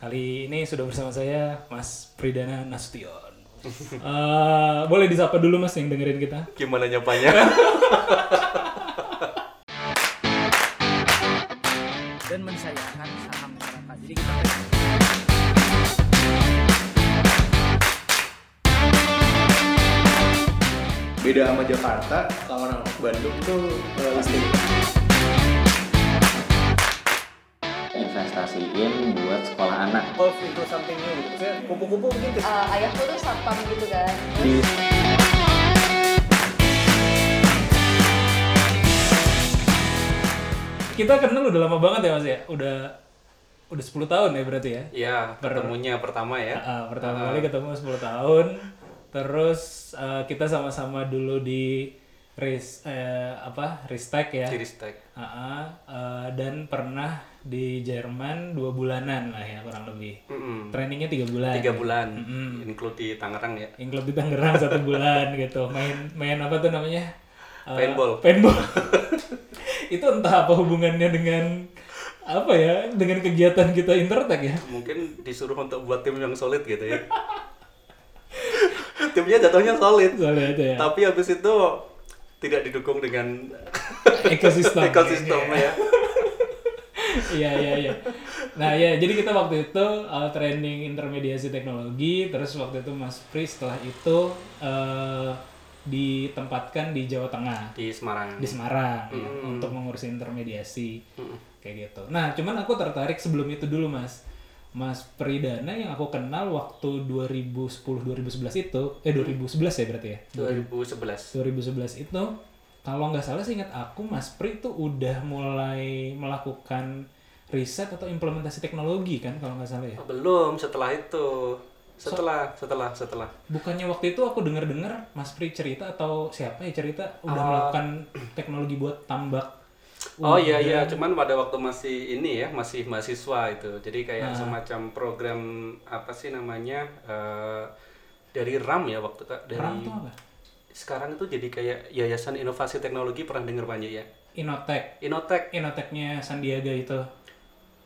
Kali ini sudah bersama saya Mas Pridana Nasution. Eh, boleh disapa dulu Mas yang dengerin kita? Gimana nyapanya? dan mensayangkan saham masyarakat. Jadi kita beda sama Jakarta sama orang Bandung tuh eh, investasiin buat sekolah anak golf into something new gitu kupu-kupu mungkin ke- Eh, ayahku tuh satpam gitu kan di Kita kenal udah lama banget ya Mas ya? Udah udah 10 tahun ya berarti ya? ya, ketemunya pertama ya. Ah, pertama kali ketemu 10 tahun. Terus eh, kita sama-sama dulu di Ris eh, apa? Ristek ya. Ciristek. Ah, ah, eh, dan pernah di Jerman dua bulanan lah ya kurang lebih. Mm-mm. Trainingnya tiga bulan. Tiga bulan, include di Tangerang ya. klub di Tangerang satu bulan gitu main main apa tuh namanya Eh, Paintball. paintball itu entah apa hubungannya dengan apa ya dengan kegiatan kita intertek ya Mungkin disuruh untuk buat tim yang solid gitu ya. Timnya jatuhnya solid, itu ya tapi habis itu tidak didukung dengan ekosistem ekosistem ya. Iya iya iya nah ya jadi kita waktu itu uh, training intermediasi teknologi terus waktu itu Mas Pri setelah itu uh, ditempatkan di Jawa Tengah Di Semarang. di Semarang ya, untuk mengurusi intermediasi kayak gitu. Nah, cuman aku tertarik sebelum itu dulu, Mas. Mas Pridana yang aku kenal waktu 2010 2011 itu, eh 2011 ya berarti ya. 2011. 2011 itu kalau nggak salah sih ingat aku Mas Pri tuh udah mulai melakukan riset atau implementasi teknologi kan kalau nggak salah ya. Oh, belum, setelah itu. Setelah, setelah, setelah. Bukannya waktu itu aku dengar-dengar Mas Pri cerita atau siapa ya cerita udah melakukan teknologi buat tambak Oh iya iya, cuman pada waktu masih ini ya, masih mahasiswa itu. Jadi kayak semacam program apa sih namanya eh, dari RAM ya waktu dari RAM tuh apa? Sekarang itu jadi kayak Yayasan Inovasi Teknologi pernah dengar banyak ya. Inotek. Inotek Inoteknya Sandiaga itu.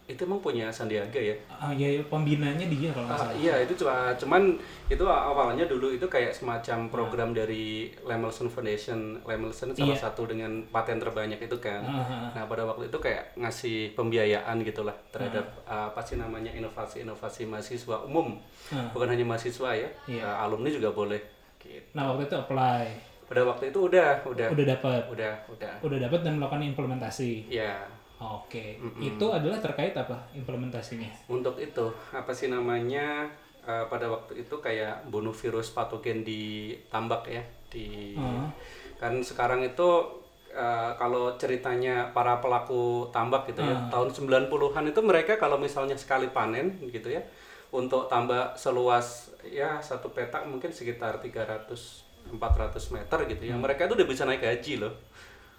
itu emang punya Sandiaga ya. Ah ya pembinanya dia kalau nggak Ah, salah. iya itu cuma cuman itu awalnya dulu itu kayak semacam program dari Lemelson Foundation. Lemelson salah Iya. satu dengan paten terbanyak itu kan. Ah, ah, ah. Nah pada waktu itu kayak ngasih pembiayaan gitulah terhadap uh, apa sih namanya inovasi-inovasi mahasiswa umum, Ah. bukan hanya mahasiswa ya, Iya. Uh, alumni juga boleh. Gitu. Nah waktu itu apply, Pada waktu itu udah, udah, udah dapat, udah, udah. udah dapat dan melakukan implementasi. Ya Oke, itu adalah terkait apa implementasinya? untuk itu apa sih namanya uh, pada waktu itu kayak bunuh virus patogen di tambak ya di Ah. kan sekarang itu uh, kalau ceritanya para pelaku tambak gitu ya tahun 90-an itu mereka kalau misalnya sekali panen gitu ya untuk tambak seluas ya satu petak mungkin sekitar 300 400 meter gitu ya. Mereka itu udah bisa naik haji loh.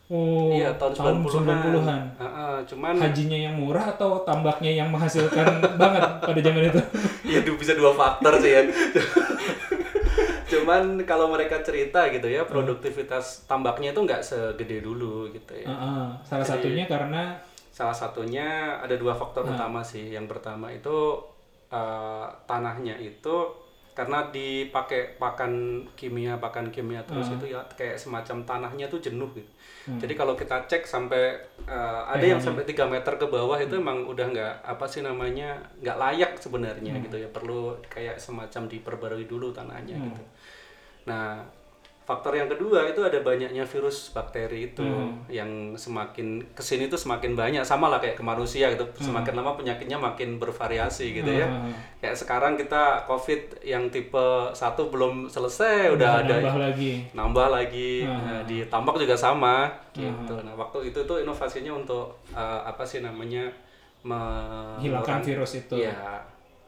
Oh, iya tahun 90-an, 90-an. Heeh, cuman Hajinya yang murah atau tambaknya yang menghasilkan banget pada zaman itu? ya du- bisa dua faktor sih ya. Cuman kalau mereka cerita gitu ya produktivitas tambaknya itu nggak segede dulu gitu ya. Heeh, Salah satunya karena salah satunya ada dua faktor utama sih. Yang pertama itu eh, tanahnya itu karena dipakai pakan kimia pakan kimia terus itu ya kayak semacam tanahnya tuh jenuh gitu. Jadi kalau kita cek sampai eh, ada yang sampai 3 meter ke bawah itu emang udah nggak apa sih namanya nggak layak sebenarnya gitu ya. Perlu kayak semacam diperbarui dulu tanahnya gitu. Nah faktor yang kedua itu ada banyaknya virus bakteri itu yang semakin ke sini tuh semakin banyak. Sama lah kayak ke manusia gitu. Semakin lama penyakitnya makin bervariasi gitu ya. Hmm. kayak sekarang kita covid yang tipe satu belum selesai udah ada nambah lagi. nambah lagi. Nah, di tambak juga sama gitu. Nah waktu itu tuh inovasinya untuk eh, apa sih namanya me- Hilangkan virus itu. ya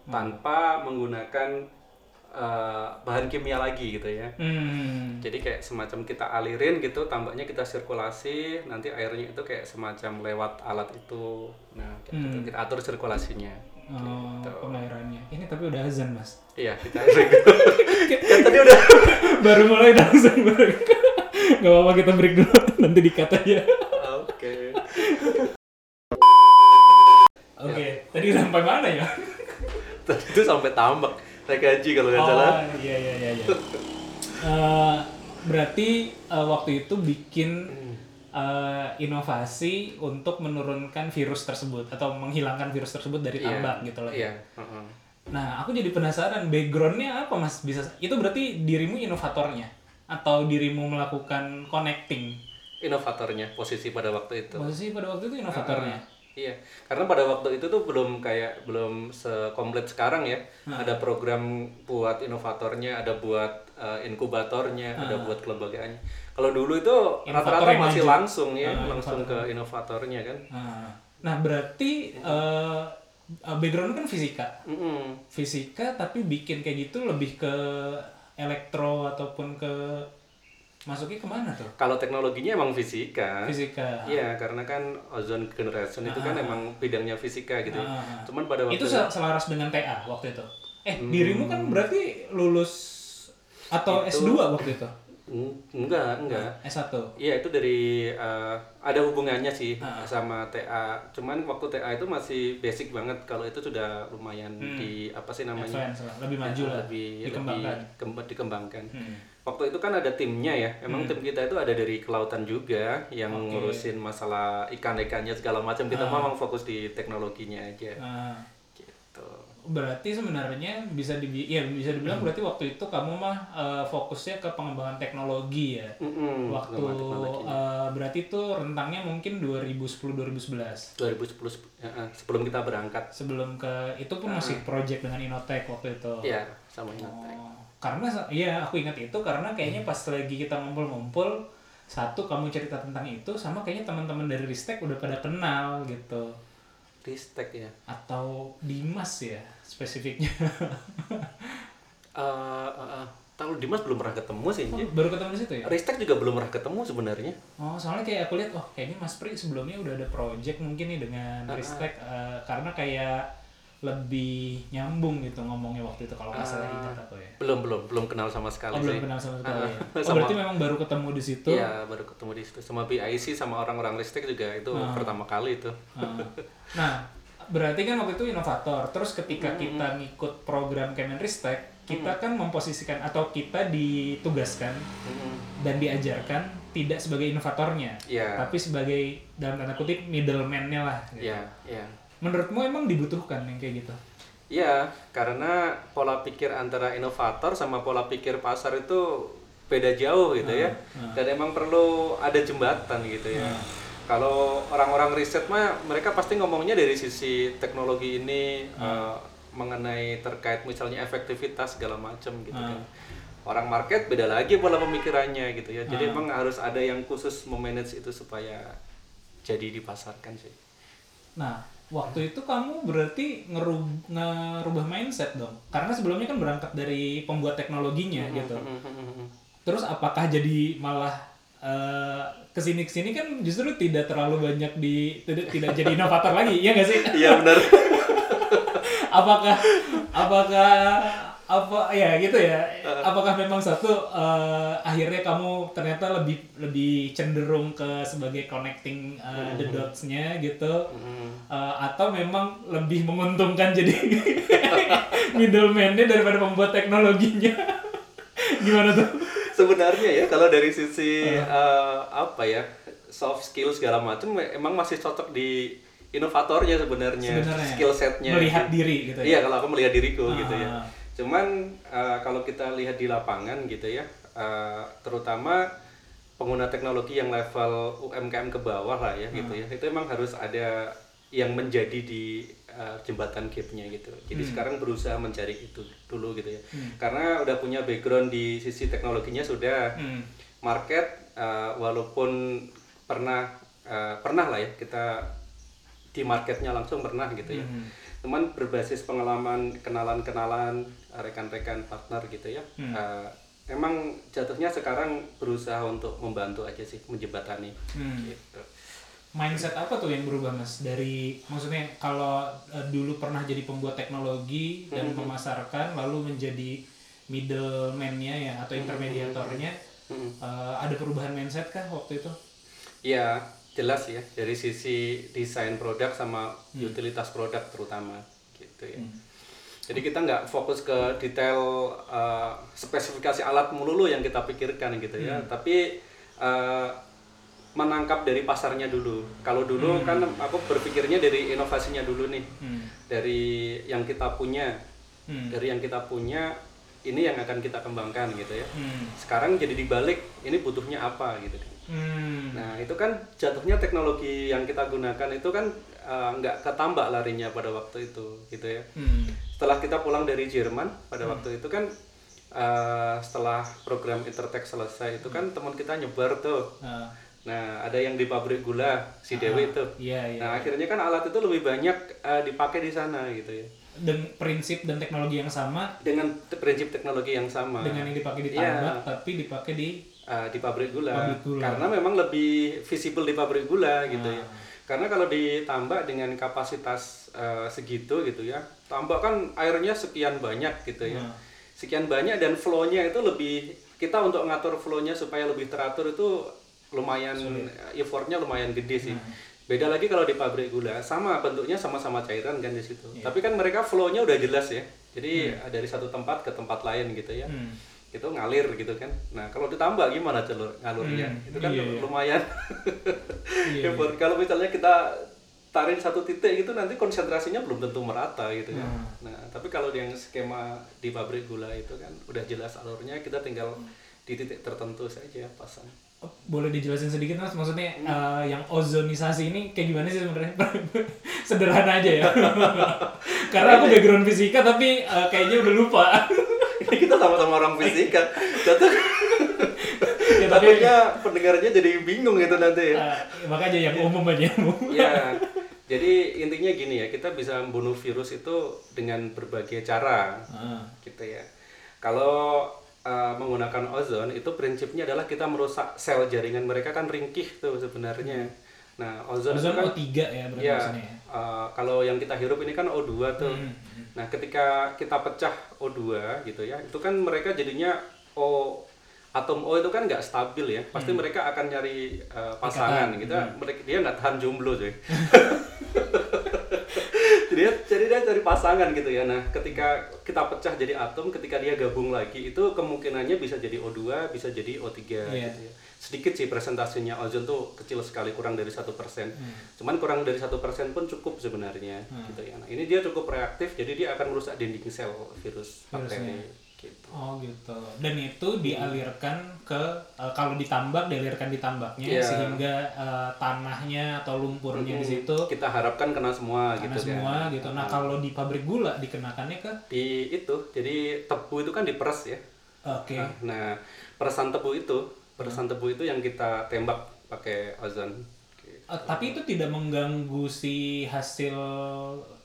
tanpa menggunakan eh, bahan kimia lagi gitu ya Hmm. jadi kayak semacam kita alirin gitu, tambaknya kita sirkulasi, nanti airnya itu kayak semacam lewat alat itu. Nah, kayak Hmm. gitu. kita atur sirkulasinya. Oh, Gitu. pengairannya. Ini tapi udah azan, Mas. Iya, kita gitu. kan tadi udah Baru mulai langsung break. Gak apa-apa kita break dulu, nanti dikat aja. Oke. Oke, tadi sampai mana ya? itu sampai tambak naik gaji kalau nggak salah Oh iya iya iya. iya. Eh, berarti eh, waktu itu bikin eh, inovasi untuk menurunkan virus tersebut atau menghilangkan virus tersebut dari Iya, tambak gitu loh. iya heeh. Nah aku jadi penasaran backgroundnya apa mas bisa itu berarti dirimu inovatornya atau dirimu melakukan connecting inovatornya posisi pada waktu itu posisi pada waktu itu inovatornya. Iya, karena pada waktu itu tuh belum kayak belum sekomplit sekarang ya. Ada program buat inovatornya, ada buat eh, inkubatornya, ada buat kelembagaannya. Kalau dulu itu rata-rata masih maju. langsung ya, Ah, langsung ke inovatornya kan. Nah, nah berarti eh, background kan fisika. Mm-mm. fisika tapi bikin kayak gitu lebih ke elektro ataupun ke masuknya ke mana tuh Kalau teknologinya emang fisika. fisika Iya, karena kan ozone generation itu kan emang bidangnya fisika gitu. ya. Ah. Cuman pada waktu itu sel- selaras dengan TA waktu itu eh dirimu kan berarti lulus atau S2 waktu itu enggak, enggak. S1 Iya itu dari eh, ada hubungannya sih Ah. sama TA. Cuman waktu TA itu masih basic banget. Kalau itu sudah lumayan di apa sih namanya? Hmm. Advance lebih maju Ya, lah, lebih dikembangkan. lebih kemb- dikembangkan. Hmm. Waktu itu kan ada timnya ya. Emang tim kita itu ada dari kelautan juga yang Oke. ngurusin masalah ikan-ikannya segala macam. Kita memang fokus di teknologinya aja. Nah, Gitu. berarti sebenarnya bisa dibi ya bisa dibilang berarti waktu itu kamu mah eh, fokusnya ke pengembangan teknologi ya Mm-mm, waktu eh, berarti itu rentangnya mungkin 2010 2011 2010 ya, eh, sebelum kita berangkat. sebelum ke itu pun masih project dengan Inotech waktu itu Iya, sama Inotech. Oh, karena iya aku ingat itu karena kayaknya pas lagi kita ngumpul-ngumpul satu kamu cerita tentang itu sama kayaknya teman-teman dari Ristek udah pada kenal gitu Ristek ya. atau Dimas ya spesifiknya Eh, eh, eh, tahu Dimas belum pernah ketemu sih. Oh, baru ketemu di situ ya Ristek juga belum pernah ketemu sebenarnya. oh soalnya kayak aku lihat oh kayaknya Mas Pri sebelumnya udah ada project mungkin nih dengan Ristek eh, karena kayak lebih nyambung gitu ngomongnya waktu itu kalau nggak salah ingat aku ya Belum belum belum kenal sama sekali oh belum kenal sama sekali ya. oh Sama- berarti memang baru ketemu di situ Iya, baru ketemu di situ sama BIC sama orang-orang Ristek juga itu pertama kali itu. Ah. Nah, berarti kan waktu itu inovator. Terus ketika kita ngikut program Kemenristek, kita kan memposisikan atau kita ditugaskan dan diajarkan tidak sebagai inovatornya, Iya. tapi sebagai dalam tanda kutip middleman-nya lah. gitu. Iya, iya. Menurutmu emang dibutuhkan yang kayak gitu? Iya, karena pola pikir antara inovator sama pola pikir pasar itu beda jauh gitu ya. Dan emang perlu ada jembatan gitu ya. Kalau orang-orang riset mah mereka pasti ngomongnya dari sisi teknologi ini eh, mengenai terkait misalnya efektivitas segala macam gitu kan. Orang market beda lagi pola pemikirannya gitu ya. Jadi emang harus ada yang khusus memanage itu supaya jadi dipasarkan sih. Nah, waktu itu kamu berarti ngerub- ngerubah mindset dong. Karena sebelumnya kan berangkat dari pembuat teknologinya gitu. Terus apakah jadi malah eh, ke sini ke sini kan justru tidak terlalu banyak di tidak, tidak jadi inovator lagi, ya nggak sih? Iya benar. apakah apakah apa ya gitu ya? Apakah memang satu eh, akhirnya kamu ternyata lebih lebih cenderung ke sebagai connecting eh, the dots-nya gitu? Eh, atau memang lebih menguntungkan jadi middleman-nya daripada pembuat teknologinya? Gimana tuh? sebenarnya ya kalau dari sisi eh, apa ya soft skill segala macam emang masih cocok di inovatornya sebenarnya Sebenarnya. skill setnya Melihat diri gitu ya? iya kalau aku melihat diriku gitu ya Ah. Cuman eh, kalau kita lihat di lapangan gitu ya eh, terutama pengguna teknologi yang level UMKM ke bawah lah ya gitu ya itu emang harus ada yang menjadi di eh, jembatan gapnya gitu. Jadi sekarang berusaha mencari itu dulu gitu ya. Karena udah punya background di sisi teknologinya sudah Hmm. market eh, walaupun pernah eh, pernah lah ya kita di marketnya langsung pernah gitu ya. Cuman berbasis pengalaman kenalan-kenalan rekan-rekan partner gitu ya. Eh, emang jatuhnya sekarang berusaha untuk membantu aja sih menjembatani. Hmm. gitu. Mindset apa tuh yang berubah mas? Dari maksudnya kalau eh, dulu pernah jadi pembuat teknologi dan memasarkan lalu menjadi middleman-nya ya atau intermediatornya eh, ada perubahan mindset kah waktu itu? Ya jelas ya. Dari sisi desain produk sama utilitas produk terutama gitu ya Jadi kita nggak fokus ke detail uh, spesifikasi alat melulu yang kita pikirkan gitu ya, tapi uh, menangkap dari pasarnya dulu. Kalau dulu kan aku berpikirnya dari inovasinya dulu nih, Hmm. dari yang kita punya, Hmm. dari yang kita punya ini yang akan kita kembangkan gitu ya. Hmm. Sekarang jadi dibalik, ini butuhnya apa gitu kan. Hmm. Nah itu kan jatuhnya teknologi yang kita gunakan itu kan uh, nggak ketambak larinya pada waktu itu gitu ya. Hmm. Setelah kita pulang dari Jerman pada waktu itu kan uh, setelah program Intertech selesai itu kan teman kita nyebar tuh. Ah. Nah ada yang di pabrik gula si Dewi itu. Iya, iya. Nah akhirnya kan alat itu lebih banyak uh, dipakai di sana gitu ya. Dan prinsip dan teknologi yang sama Dengan prinsip teknologi yang sama. dengan yang dipakai di Iya. tambak tapi dipakai di Uh, di pabrik gula. Pabrik gula. karena memang lebih visible di pabrik gula gitu ya Ah. Karena kalau ditambak dengan kapasitas uh, segitu gitu ya tambak kan airnya sekian banyak gitu ya Ah. sekian banyak dan flow-nya itu lebih kita untuk ngatur flow-nya supaya lebih teratur itu lumayan effortnya lumayan gede sih Hmm. beda lagi kalau di pabrik gula sama bentuknya sama-sama cairan kan di situ Iya. tapi kan mereka flow-nya udah jelas ya jadi dari satu tempat ke tempat lain gitu ya Hmm. Itu ngalir gitu kan. Nah kalau ditambah gimana jalur ngalurnya? Hmm, itu kan iya, iya. lumayan. Iya, effort. Kalau misalnya kita tarik satu titik gitu nanti konsentrasinya belum tentu merata gitu kan. Hmm. Nah tapi kalau yang skema di pabrik gula itu kan udah jelas alurnya kita tinggal di titik tertentu saja pasang. Boleh dijelasin sedikit mas? Maksudnya Hmm. eh, yang ozonisasi ini kayak gimana sih sebenarnya? Sederhana aja ya. Karena aku background fisika tapi eh, kayaknya udah lupa. Ini kita sama-sama orang fisika. Jatuh ya, tapi takutnya pendengarnya jadi bingung gitu nanti ya. eh, makanya yang umum aja ya jadi intinya gini ya kita bisa membunuh virus itu dengan berbagai cara Ah, gitu ya. Kalau uh, menggunakan ozon itu prinsipnya adalah kita merusak sel jaringan mereka kan ringkih tuh sebenarnya. Nah ozon, ozon itu kan O3 ya berarti ya ya? uh, kalau yang kita hirup ini kan O2 tuh. Hmm. nah ketika kita pecah O2 gitu ya itu kan mereka jadinya O atom O itu kan nggak stabil ya. Pasti Hmm. mereka akan nyari uh, pasangan gitu. Mereka dia nggak tahan jomblo cuy jadi jadi dia cari pasangan gitu ya. Nah ketika kita pecah jadi atom ketika dia gabung lagi itu kemungkinannya bisa jadi O2 bisa jadi O3 Iya. gitu ya. Sedikit sih presentasinya. Ozon tuh kecil sekali kurang dari satu persen. Cuman kurang dari satu persen pun cukup sebenarnya gitu ya. Nah ini dia cukup reaktif jadi dia akan merusak dinding sel virus bakteri gitu Oh gitu. Dan itu dialirkan ke eh, kalau ditambak dialirkan di tambaknya Iya. sehingga eh, tanahnya atau lumpurnya di situ kita harapkan kena semua karena gitu semua kan gitu. Nah kalau di pabrik gula dikenakannya ke di itu jadi tebu itu kan diperes ya oke. Nah, nah peresan tebu itu peresan tebu itu yang kita tembak pakai ozon Gitu. Eh, tapi itu tidak mengganggu si hasil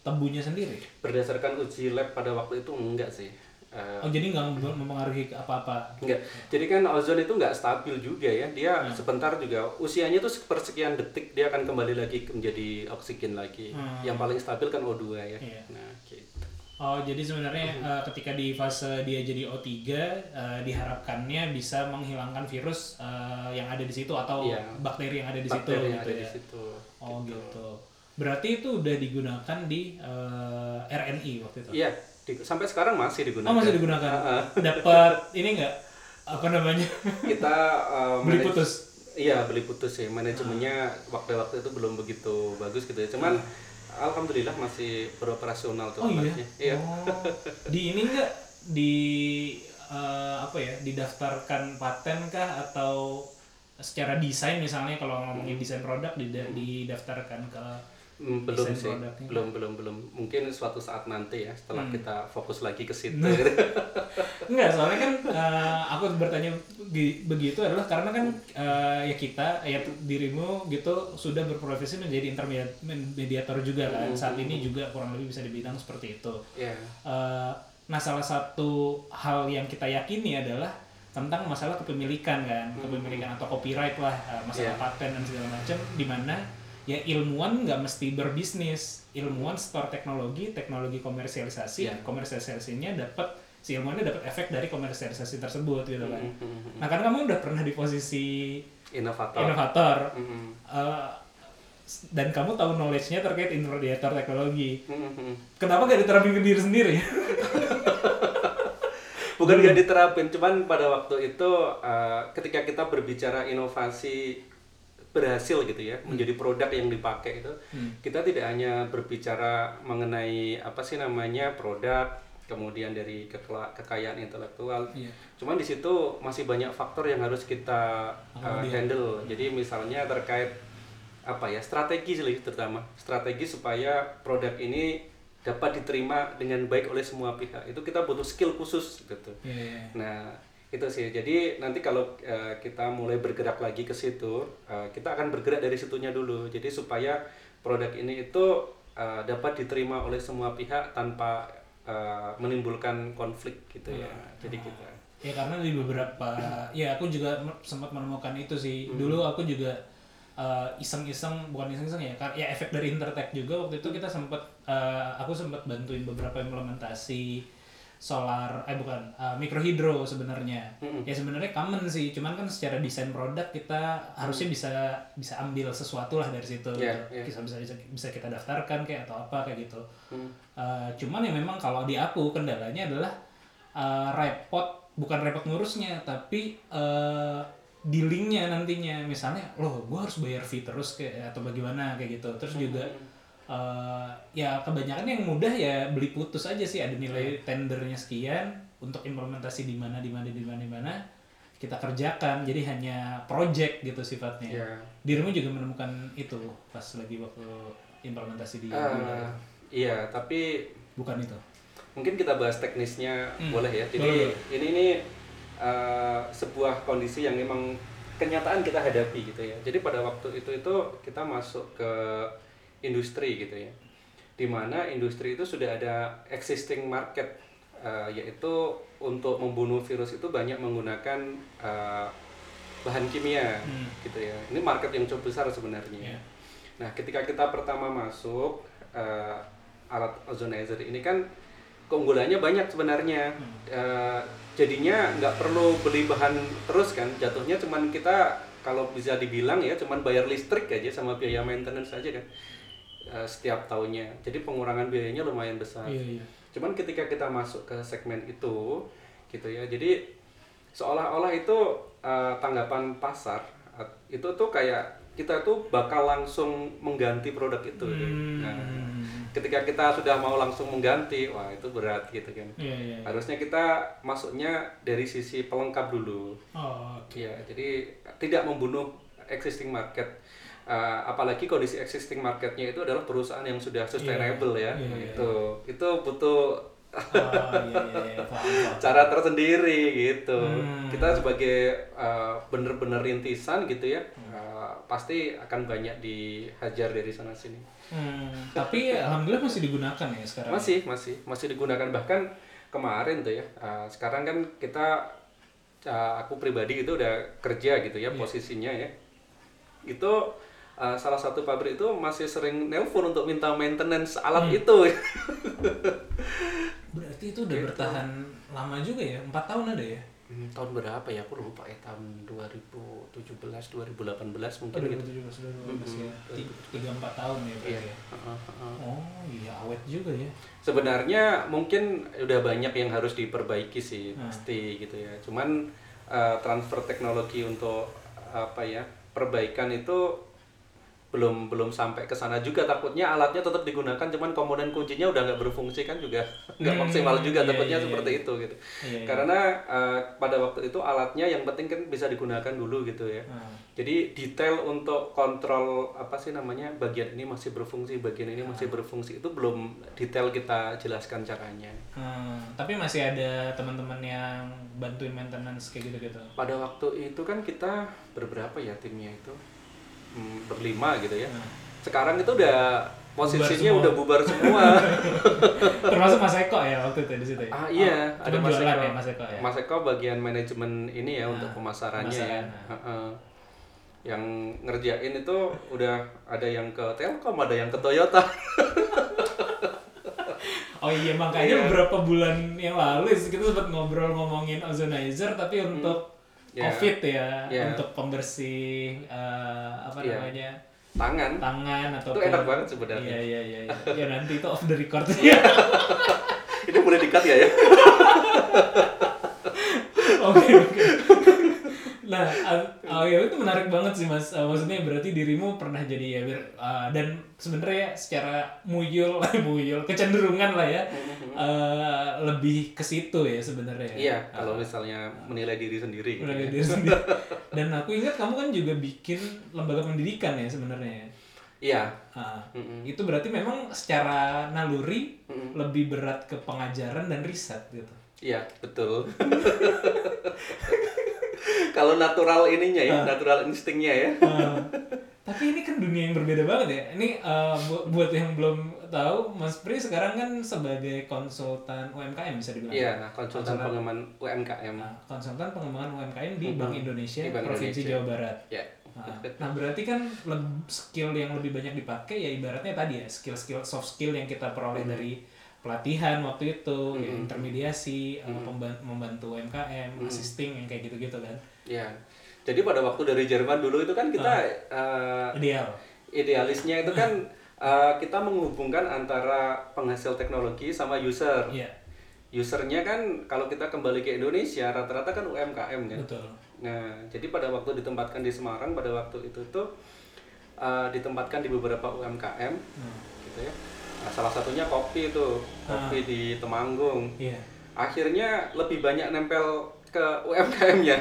tebunya sendiri. berdasarkan uji lab pada waktu itu enggak sih Eh, Oh jadi nggak mem- mempengaruhi apa-apa. Enggak. Jadi kan ozon itu nggak stabil juga ya. Dia Hmm. sebentar juga usianya tuh sepersekian detik dia akan kembali lagi menjadi oksigen lagi. Hmm. Yang paling stabil kan O2 ya. Iya. Nah, gitu. Oh jadi sebenarnya eh, ketika di fase dia jadi O3 eh, diharapkannya bisa menghilangkan virus eh, yang ada di situ atau Iya. bakteri yang ada di situ Bakteri yang gitu ada ya. di situ. Oh gitu. Berarti itu udah digunakan di eh, RNI waktu itu. Iya, di- sampai sekarang masih digunakan. Oh masih digunakan. Dapat ini enggak apa namanya? Kita uh, Beli putus. Iya, beli putus ya. Manajemennya waktu-waktu itu belum begitu bagus gitu ya. Cuman alhamdulillah masih beroperasional tuh Oh iya. Iya. Oh. Di ini enggak di eh, apa ya? Didaftarkan paten kah atau secara desain misalnya kalau ngomongin desain produk dida- didaftarkan ke Hmm, belum desain sih, produknya. belum belum belum. Mungkin suatu saat nanti ya, setelah Hmm. kita fokus lagi ke situ. Nah. Enggak, soalnya kan eh, aku bertanya be- begitu adalah karena kan eh, ya kita, ya dirimu gitu sudah berprofesi menjadi intermediator juga kan. Saat ini juga kurang lebih bisa dibilang seperti itu. ya, Eh, nah, salah satu hal yang kita yakini adalah tentang masalah kepemilikan kan, kepemilikan atau copyright lah, eh, masalah Iya. paten dan segala macam, di mana ya ilmuwan nggak mesti berbisnis, ilmuwan store teknologi, teknologi komersialisasi, Iya. komersialisasinya dapat si ilmuwannya dapat efek dari komersialisasi tersebut gitu kan. Mm, mm, mm. Nah kan kamu udah pernah di posisi inovator. inovator Mm, mm. eh, dan kamu tahu knowledge-nya terkait intermediator teknologi. Mm, mm, mm. Kenapa gak diterapin ke diri sendiri? bukan nggak diterapin cuman pada waktu itu uh, ketika kita berbicara inovasi berhasil gitu ya menjadi produk yang dipakai itu. Kita tidak hanya berbicara mengenai apa sih namanya produk kemudian dari kekayaan intelektual. Iya. cuman di situ masih banyak faktor yang harus kita uh, handle. Jadi misalnya terkait apa ya strategi sih terutama strategi supaya produk ini dapat diterima dengan baik oleh semua pihak. Itu kita butuh skill khusus gitu. Iya, iya. Nah, itu sih. Jadi nanti kalau eh, kita mulai bergerak lagi ke situ, eh, kita akan bergerak dari situnya dulu. Jadi supaya produk ini itu eh, dapat diterima oleh semua pihak tanpa eh, menimbulkan konflik gitu ya. Jadi kita Ya karena di beberapa ya aku juga sempat menemukan itu sih. Dulu aku juga uh, iseng-iseng bukan iseng-iseng ya, ya efek dari Intertech juga waktu itu kita sempat uh, aku sempat bantuin beberapa implementasi solar eh bukan uh, mikrohidro sebenarnya. Ya sebenarnya common sih, cuman kan secara desain produk kita harusnya bisa bisa ambil sesuatu lah dari situ. Iya, gitu. iya. Bisa bisa bisa kita daftarkan kayak atau apa kayak gitu. Hmm. Uh, cuman ya memang kalau di aku kendalanya adalah uh, repot bukan repot ngurusnya tapi uh, dealingnya nantinya misalnya loh gue harus bayar fee terus kayak atau bagaimana kayak gitu terus juga uh, ya kebanyakan yang mudah ya beli putus aja sih ada nilai tendernya sekian untuk implementasi di mana di mana di mana di mana kita kerjakan jadi hanya project gitu sifatnya Iya. dirimu juga menemukan itu pas lagi waktu implementasi di Eh, iya, tapi bukan itu mungkin kita bahas teknisnya Hmm. boleh ya. Jadi Boleh, ini ini uh, sebuah kondisi yang memang kenyataan kita hadapi gitu ya. Jadi pada waktu itu itu kita masuk ke industri gitu ya. Di mana industri itu sudah ada existing market uh, yaitu untuk membunuh virus itu banyak menggunakan uh, bahan kimia Hmm. gitu ya. Ini market yang cukup besar sebenarnya. Iya. Nah, ketika kita pertama masuk eh, alat ozonizer ini kan keunggulannya banyak sebenarnya. Eh, jadinya nggak perlu beli bahan terus kan. Jatuhnya cuman kita kalau bisa dibilang ya cuman bayar listrik aja sama biaya maintenance aja kan eh, setiap tahunnya. Jadi pengurangan biayanya lumayan besar. Iya, iya. Cuman ketika kita masuk ke segmen itu, gitu ya. Jadi seolah-olah itu eh, tanggapan pasar itu tuh kayak kita tuh bakal langsung mengganti produk itu. gitu. Hmm. Nah, ketika kita sudah mau langsung mengganti, wah itu berat gitu kan. Iya, iya. Harusnya kita masuknya dari sisi pelengkap dulu. Oh, oke. Ya, jadi tidak membunuh existing market. Uh, apalagi kondisi existing marketnya itu adalah perusahaan yang sudah sustainable ya. Iya, iya, itu itu butuh Oh, iya, iya, iya. Paham. cara tersendiri gitu. Hmm. Kita sebagai uh, bener-bener rintisan gitu ya, uh, pasti akan banyak dihajar dari sana sini. Hmm, tapi alhamdulillah masih digunakan ya sekarang. Masih, masih, masih digunakan bahkan kemarin tuh ya. uh, sekarang kan kita uh, aku pribadi itu udah kerja gitu ya posisinya ya. Itu uh, salah satu pabrik itu masih sering nelpon untuk minta maintenance alat itu. Berarti itu udah Gitu. bertahan lama juga ya? Empat tahun ada ya? Hmm, tahun berapa ya? Aku lupa ya tahun 2017, 2018 mungkin Oh, gitu. 2017 sudah ya. Hmm. Ti- Tiga empat tahun ya berarti Iya. ya? heeh, heeh. Oh iya awet juga ya. Sebenarnya mungkin udah banyak yang harus diperbaiki sih Hmm. pasti gitu ya. Cuman uh, transfer teknologi untuk apa ya perbaikan itu belum belum sampai ke sana juga takutnya alatnya tetap digunakan cuman komponen kuncinya udah nggak berfungsi kan juga nggak Hmm, maksimal juga iya, takutnya iya, seperti iya. itu gitu Iya, iya. karena uh, pada waktu itu alatnya yang penting kan bisa digunakan dulu gitu ya Hmm. jadi detail untuk kontrol apa sih namanya bagian ini masih berfungsi bagian ini masih berfungsi itu belum detail kita jelaskan caranya Hmm, tapi masih ada teman-teman yang bantuin maintenance kayak gitu-gitu. pada waktu itu kan kita berberapa ya timnya itu Hmm, berlima gitu ya Hmm. sekarang itu udah posisinya semua. udah bubar semua Termasuk Mas Eko ya waktu itu di situ ya. ah iya Oh, ada Mas Eko ya Mas Eko ya. Mas Eko bagian manajemen ini ya untuk Ah, pemasarannya ya pemasaran, ah. Heeh. yang ngerjain itu udah ada yang ke Telkom ada yang ke Toyota Oh iya makanya Iya. beberapa bulan yang lalu kita sempat ngobrol ngomongin ozonizer tapi untuk Ya. COVID ya, Ya. untuk pembersih eh, apa Iya. namanya tangan tangan atau Itu enak banget sebenarnya. Iya iya iya. iya. ya nanti itu off the record. ini boleh dikat ya ya Oke oke. Nah, uh, oh ya itu menarik banget sih mas. Uh, maksudnya berarti dirimu pernah jadi ya uh, dan sebenarnya secara muyul, muyul kecenderungan lah ya uh, lebih ke situ ya sebenarnya. Iya, kalau misalnya menilai diri sendiri. gitu Udah ya. diri sendiri. Dan aku ingat kamu kan juga bikin lembaga pendidikan ya sebenarnya. Iya. Ah, Mm-mm. Itu berarti memang secara naluri lebih berat ke pengajaran dan riset gitu. Iya, betul. Kalau natural ininya ya, natural instingnya ya. Ah, tapi ini kan dunia yang berbeda banget ya. Ini bu- buat yang belum tahu, Mas Pri sekarang kan sebagai konsultan UMKM bisa dibilang. Iya, nah, konsultan pengembangan UMKM. Nah, konsultan pengembangan UMKM di Bank Indonesia Di Bank Provinsi Indonesia. Jawa Barat. Ya. Nah, nah, berarti kan skill yang lebih banyak dipakai ya ibaratnya tadi ya skill-skill soft skill yang kita peroleh dari pelatihan waktu itu, ya, intermediasi, pemban- membantu UMKM, assisting yang kayak gitu-gitu kan. Iya. Jadi pada waktu dari Jerman dulu itu kan kita eh, Ideal. idealisnya itu kan eh, kita menghubungkan antara penghasil teknologi sama user. Iya, Usernya kan kalau kita kembali ke Indonesia rata-rata kan UMKM kan. betul. Nah, jadi pada waktu ditempatkan di Semarang pada waktu itu tuh uh, ditempatkan di beberapa UMKM, gitu ya. Nah, salah satunya kopi itu, kopi di Temanggung. Iya. Akhirnya lebih banyak nempel ke UMKM-nya.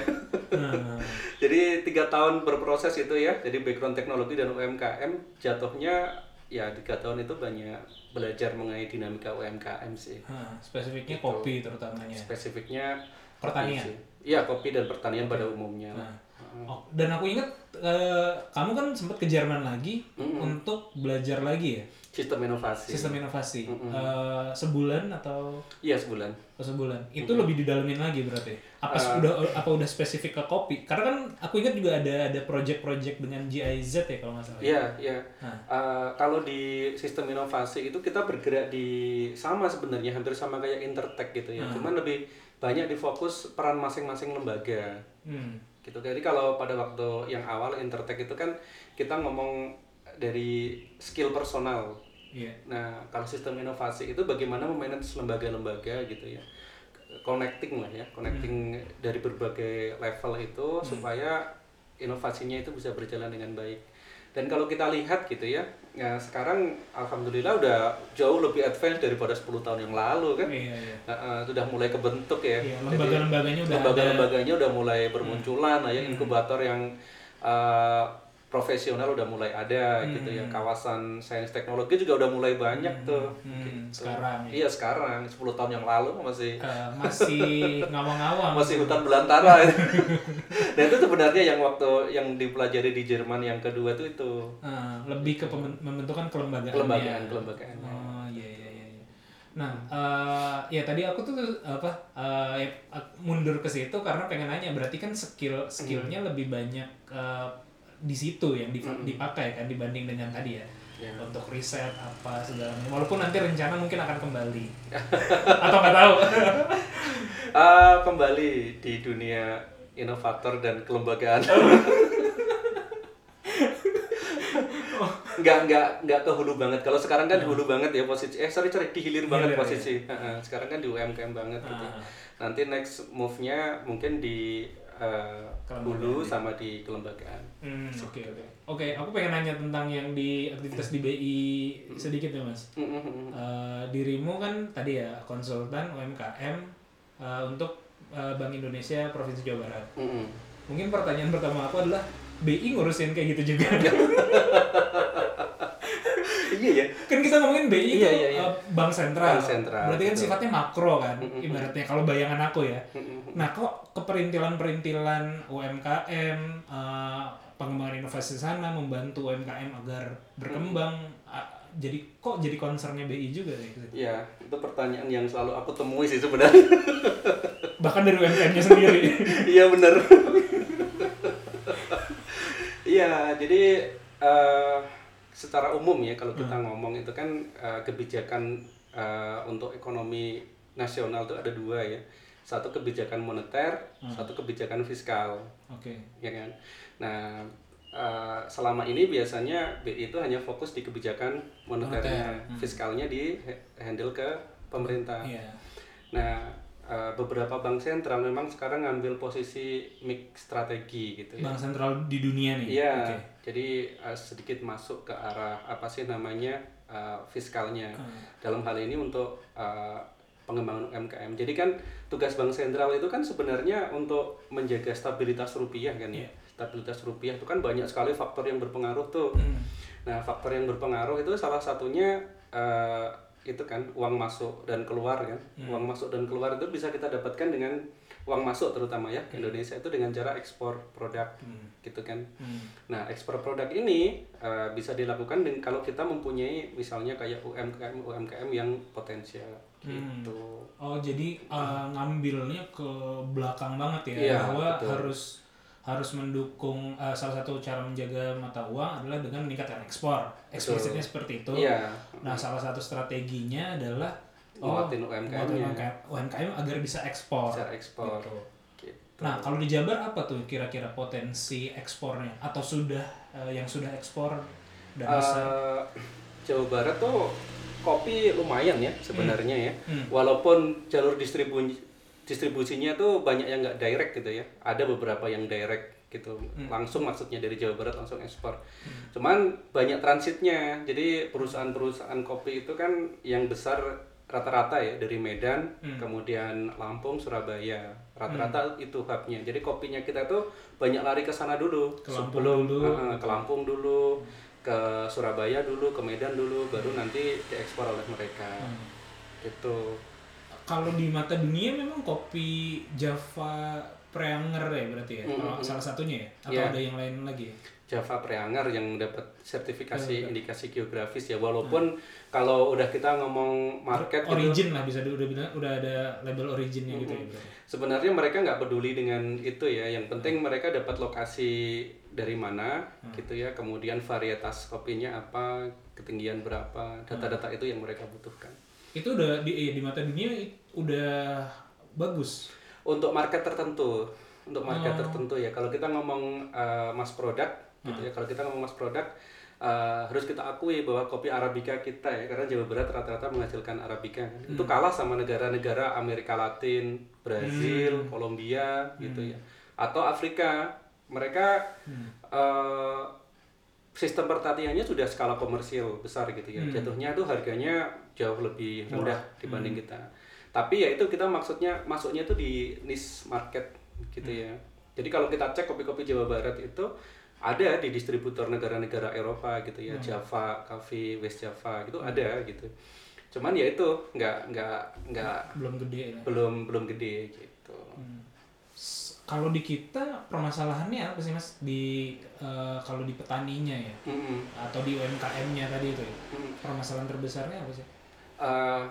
Nah, jadi tiga tahun berproses itu ya, jadi background teknologi dan UMKM jatuhnya ya tiga tahun itu banyak belajar mengenai dinamika UMKM sih. nah, spesifiknya kopi terutamanya. Spesifiknya Pertanian. Iya kopi dan pertanian pada umumnya. Nah, oh, dan aku ingat eh, kamu kan sempat ke Jerman lagi untuk belajar lagi ya Sistem inovasi. sistem inovasi Eh, sebulan atau Iya sebulan. atau sebulan itu lebih didalamin lagi berarti apa udah apa udah spesifik ke kopi karena kan aku ingat juga ada ada project-project dengan GIZ ya kalau nggak salah Iya, iya. Nah. Eh, kalau di sistem inovasi itu kita bergerak di sama sebenarnya hampir sama kayak Intertech gitu ya. Cuman lebih banyak difokus peran masing-masing lembaga. hmm. Gitu. Jadi kalau pada waktu yang awal Intertech itu kan kita ngomong dari skill personal. iya Nah, kalau sistem inovasi itu bagaimana memanage lembaga-lembaga gitu ya. Connecting lah ya, connecting dari berbagai level itu supaya inovasinya itu bisa berjalan dengan baik. Dan kalau kita lihat gitu ya, ya sekarang alhamdulillah udah jauh lebih advance daripada 10 tahun yang lalu kan. iya iya Nah, eh, sudah mulai kebentuk ya. Iya, lembaga-lembaganya udah lembaga-lembaganya udah mulai bermunculan lah ya, inkubator yang eh, profesional udah mulai ada gitu ya. Kawasan sains teknologi juga udah mulai banyak tuh. Hmm, gitu. sekarang ya. Iya, sekarang 10 tahun yang lalu masih Eh, masih ngawang-ngawang masih hutan belantara. Dan itu sebenarnya yang waktu yang dipelajari di Jerman yang kedua tuh itu Eh, lebih ke pemen- membentukan kelembagaan kelembagaan kelembagaan. Oh iya iya iya. iya. Nah, eh ya tadi aku tuh apa ya, ak- mundur ke situ karena pengen nanya berarti kan skill skillnya lebih banyak eh, di situ yang dip- dipakai kan dibanding dengan tadi ya. Iya. Untuk riset apa segala macam. Walaupun nanti rencana mungkin akan kembali. Atau nggak tahu. Ah, kembali di dunia inovator dan kelembagaan. nggak nggak nggak ke hulu banget. Kalau sekarang kan di hulu banget ya posisi. Eh sorry sorry di hilir banget Hilir, posisi. Heeh, sekarang kan di UMKM banget gitu. Ah. Nanti next move-nya mungkin di eh, hulu sama di kelembagaan. Hmm, oke oke. Oke, aku pengen nanya tentang yang di aktivitas di BI sedikit ya, Mas. Eh, dirimu kan tadi ya konsultan UMKM eh, untuk eh, Bank Indonesia Provinsi Jawa Barat. Mungkin pertanyaan pertama aku adalah BI ngurusin kayak gitu juga. Iya ya. kan kita ngomongin BI Iya, itu iya, iya. eh, bank sentral. Bank sentral, Berarti kan betul. sifatnya makro kan, ibaratnya kalau bayangan aku ya. Nah, kok keperintilan-perintilan UMKM eh, pengembangan inovasi sana membantu UMKM agar berkembang ah, jadi kok jadi concernnya BI juga ya gitu. Ya, itu pertanyaan yang selalu aku temui sih sebenarnya. Bahkan dari UMKM-nya sendiri. Iya bener. Iya, jadi eh, secara umum ya kalau kita ngomong itu kan eh, kebijakan eh, untuk ekonomi nasional itu ada dua ya. Satu kebijakan moneter, satu kebijakan fiskal, Oke. ya kan. Nah, eh, selama ini biasanya BI itu hanya fokus di kebijakan moneternya, Moneter, fiskalnya di handle ke pemerintah. Iya. Nah, eh, beberapa bank sentral memang sekarang ngambil posisi mix strategi gitu ya. Bank sentral di dunia nih. Iya, Oke. Jadi eh, sedikit masuk ke arah apa sih namanya eh, fiskalnya. Dalam hal ini untuk eh, pengembangan UMKM. Jadi kan tugas bank sentral itu kan sebenarnya untuk menjaga stabilitas rupiah kan ya. Stabilitas rupiah itu kan banyak sekali faktor yang berpengaruh tuh. Nah, faktor yang berpengaruh itu salah satunya eh, itu kan uang masuk dan keluar kan. Uang masuk dan keluar itu bisa kita dapatkan dengan uang masuk terutama ya ke Indonesia itu dengan cara ekspor produk gitu kan. Nah, ekspor produk ini eh, bisa dilakukan dengan kalau kita mempunyai misalnya kayak UMKM UMKM yang potensial gitu. Oh jadi uh, ngambilnya ke belakang banget ya Iya, bahwa betul. harus harus mendukung uh, salah satu cara menjaga mata uang adalah dengan meningkatkan ekspor eksplisitnya seperti itu. Iya. Nah salah satu strateginya adalah UMKM-nya. nguatin UMKM, UMKM agar bisa ekspor. Cara ekspor. Gitu. Gitu. Nah kalau di Jabar apa tuh kira-kira potensi ekspornya atau sudah uh, yang sudah ekspor dan bisa Eh, Jawa Barat tuh kopi lumayan ya sebenarnya ya. Hmm. Walaupun jalur distribusi distribusinya tuh banyak yang nggak direct gitu ya. Ada beberapa yang direct gitu. Hmm. Langsung maksudnya dari Jawa Barat langsung ekspor. Cuman banyak transitnya. Jadi perusahaan-perusahaan kopi itu kan yang besar rata-rata ya dari Medan, Hmm. kemudian Lampung, Surabaya. Rata-rata itu hubnya. Jadi kopinya kita tuh banyak lari ke sana dulu. Ke Lampung sebelum dulu. eh, ke Lampung dulu, ke Surabaya dulu, ke Medan dulu, baru nanti diekspor oleh mereka. Hmm. Gitu. Kalau di mata dunia memang kopi Java Preanger ya berarti ya? Mm, kalau mm, salah satunya ya? Atau Iya. ada yang lain lagi? Ya? Java Preanger yang dapat sertifikasi Hmm. indikasi geografis ya walaupun kalau udah kita ngomong market gitu, origin lah bisa udah bilang udah ada label originnya gitu ya berarti. sebenarnya mereka nggak peduli dengan itu ya yang penting mereka dapat lokasi dari mana gitu ya kemudian varietas kopinya apa ketinggian berapa data-data itu yang mereka butuhkan itu udah di eh, di mata dunia udah bagus. Untuk market tertentu. Untuk market Oh. tertentu ya. Kalau kita ngomong uh, mass product gitu ya. Kalau kita ngomong mass product uh, harus kita akui bahwa kopi arabica kita ya karena Jawa Barat rata-rata menghasilkan arabica. Kan. itu kalah sama negara-negara Amerika Latin Brazil Kolombia gitu ya. Atau Afrika. Mereka uh, sistem pertaniannya sudah skala komersil besar gitu ya. Jatuhnya tuh harganya jauh lebih rendah dibanding kita. Tapi ya itu kita maksudnya masuknya tuh di niche market gitu ya. Jadi kalau kita cek kopi-kopi Jawa Barat itu ada di distributor negara-negara Eropa gitu ya. Java, Cafe, West Java gitu ada gitu. Cuman ya itu nggak nggak nggak belum gede ya. belum belum gede gitu. S- kalau di kita permasalahannya apa sih mas? Di eh, kalau di petaninya ya? Mm-mm. atau di UMKM-nya tadi itu ya? Mm. permasalahan terbesarnya apa sih Eh,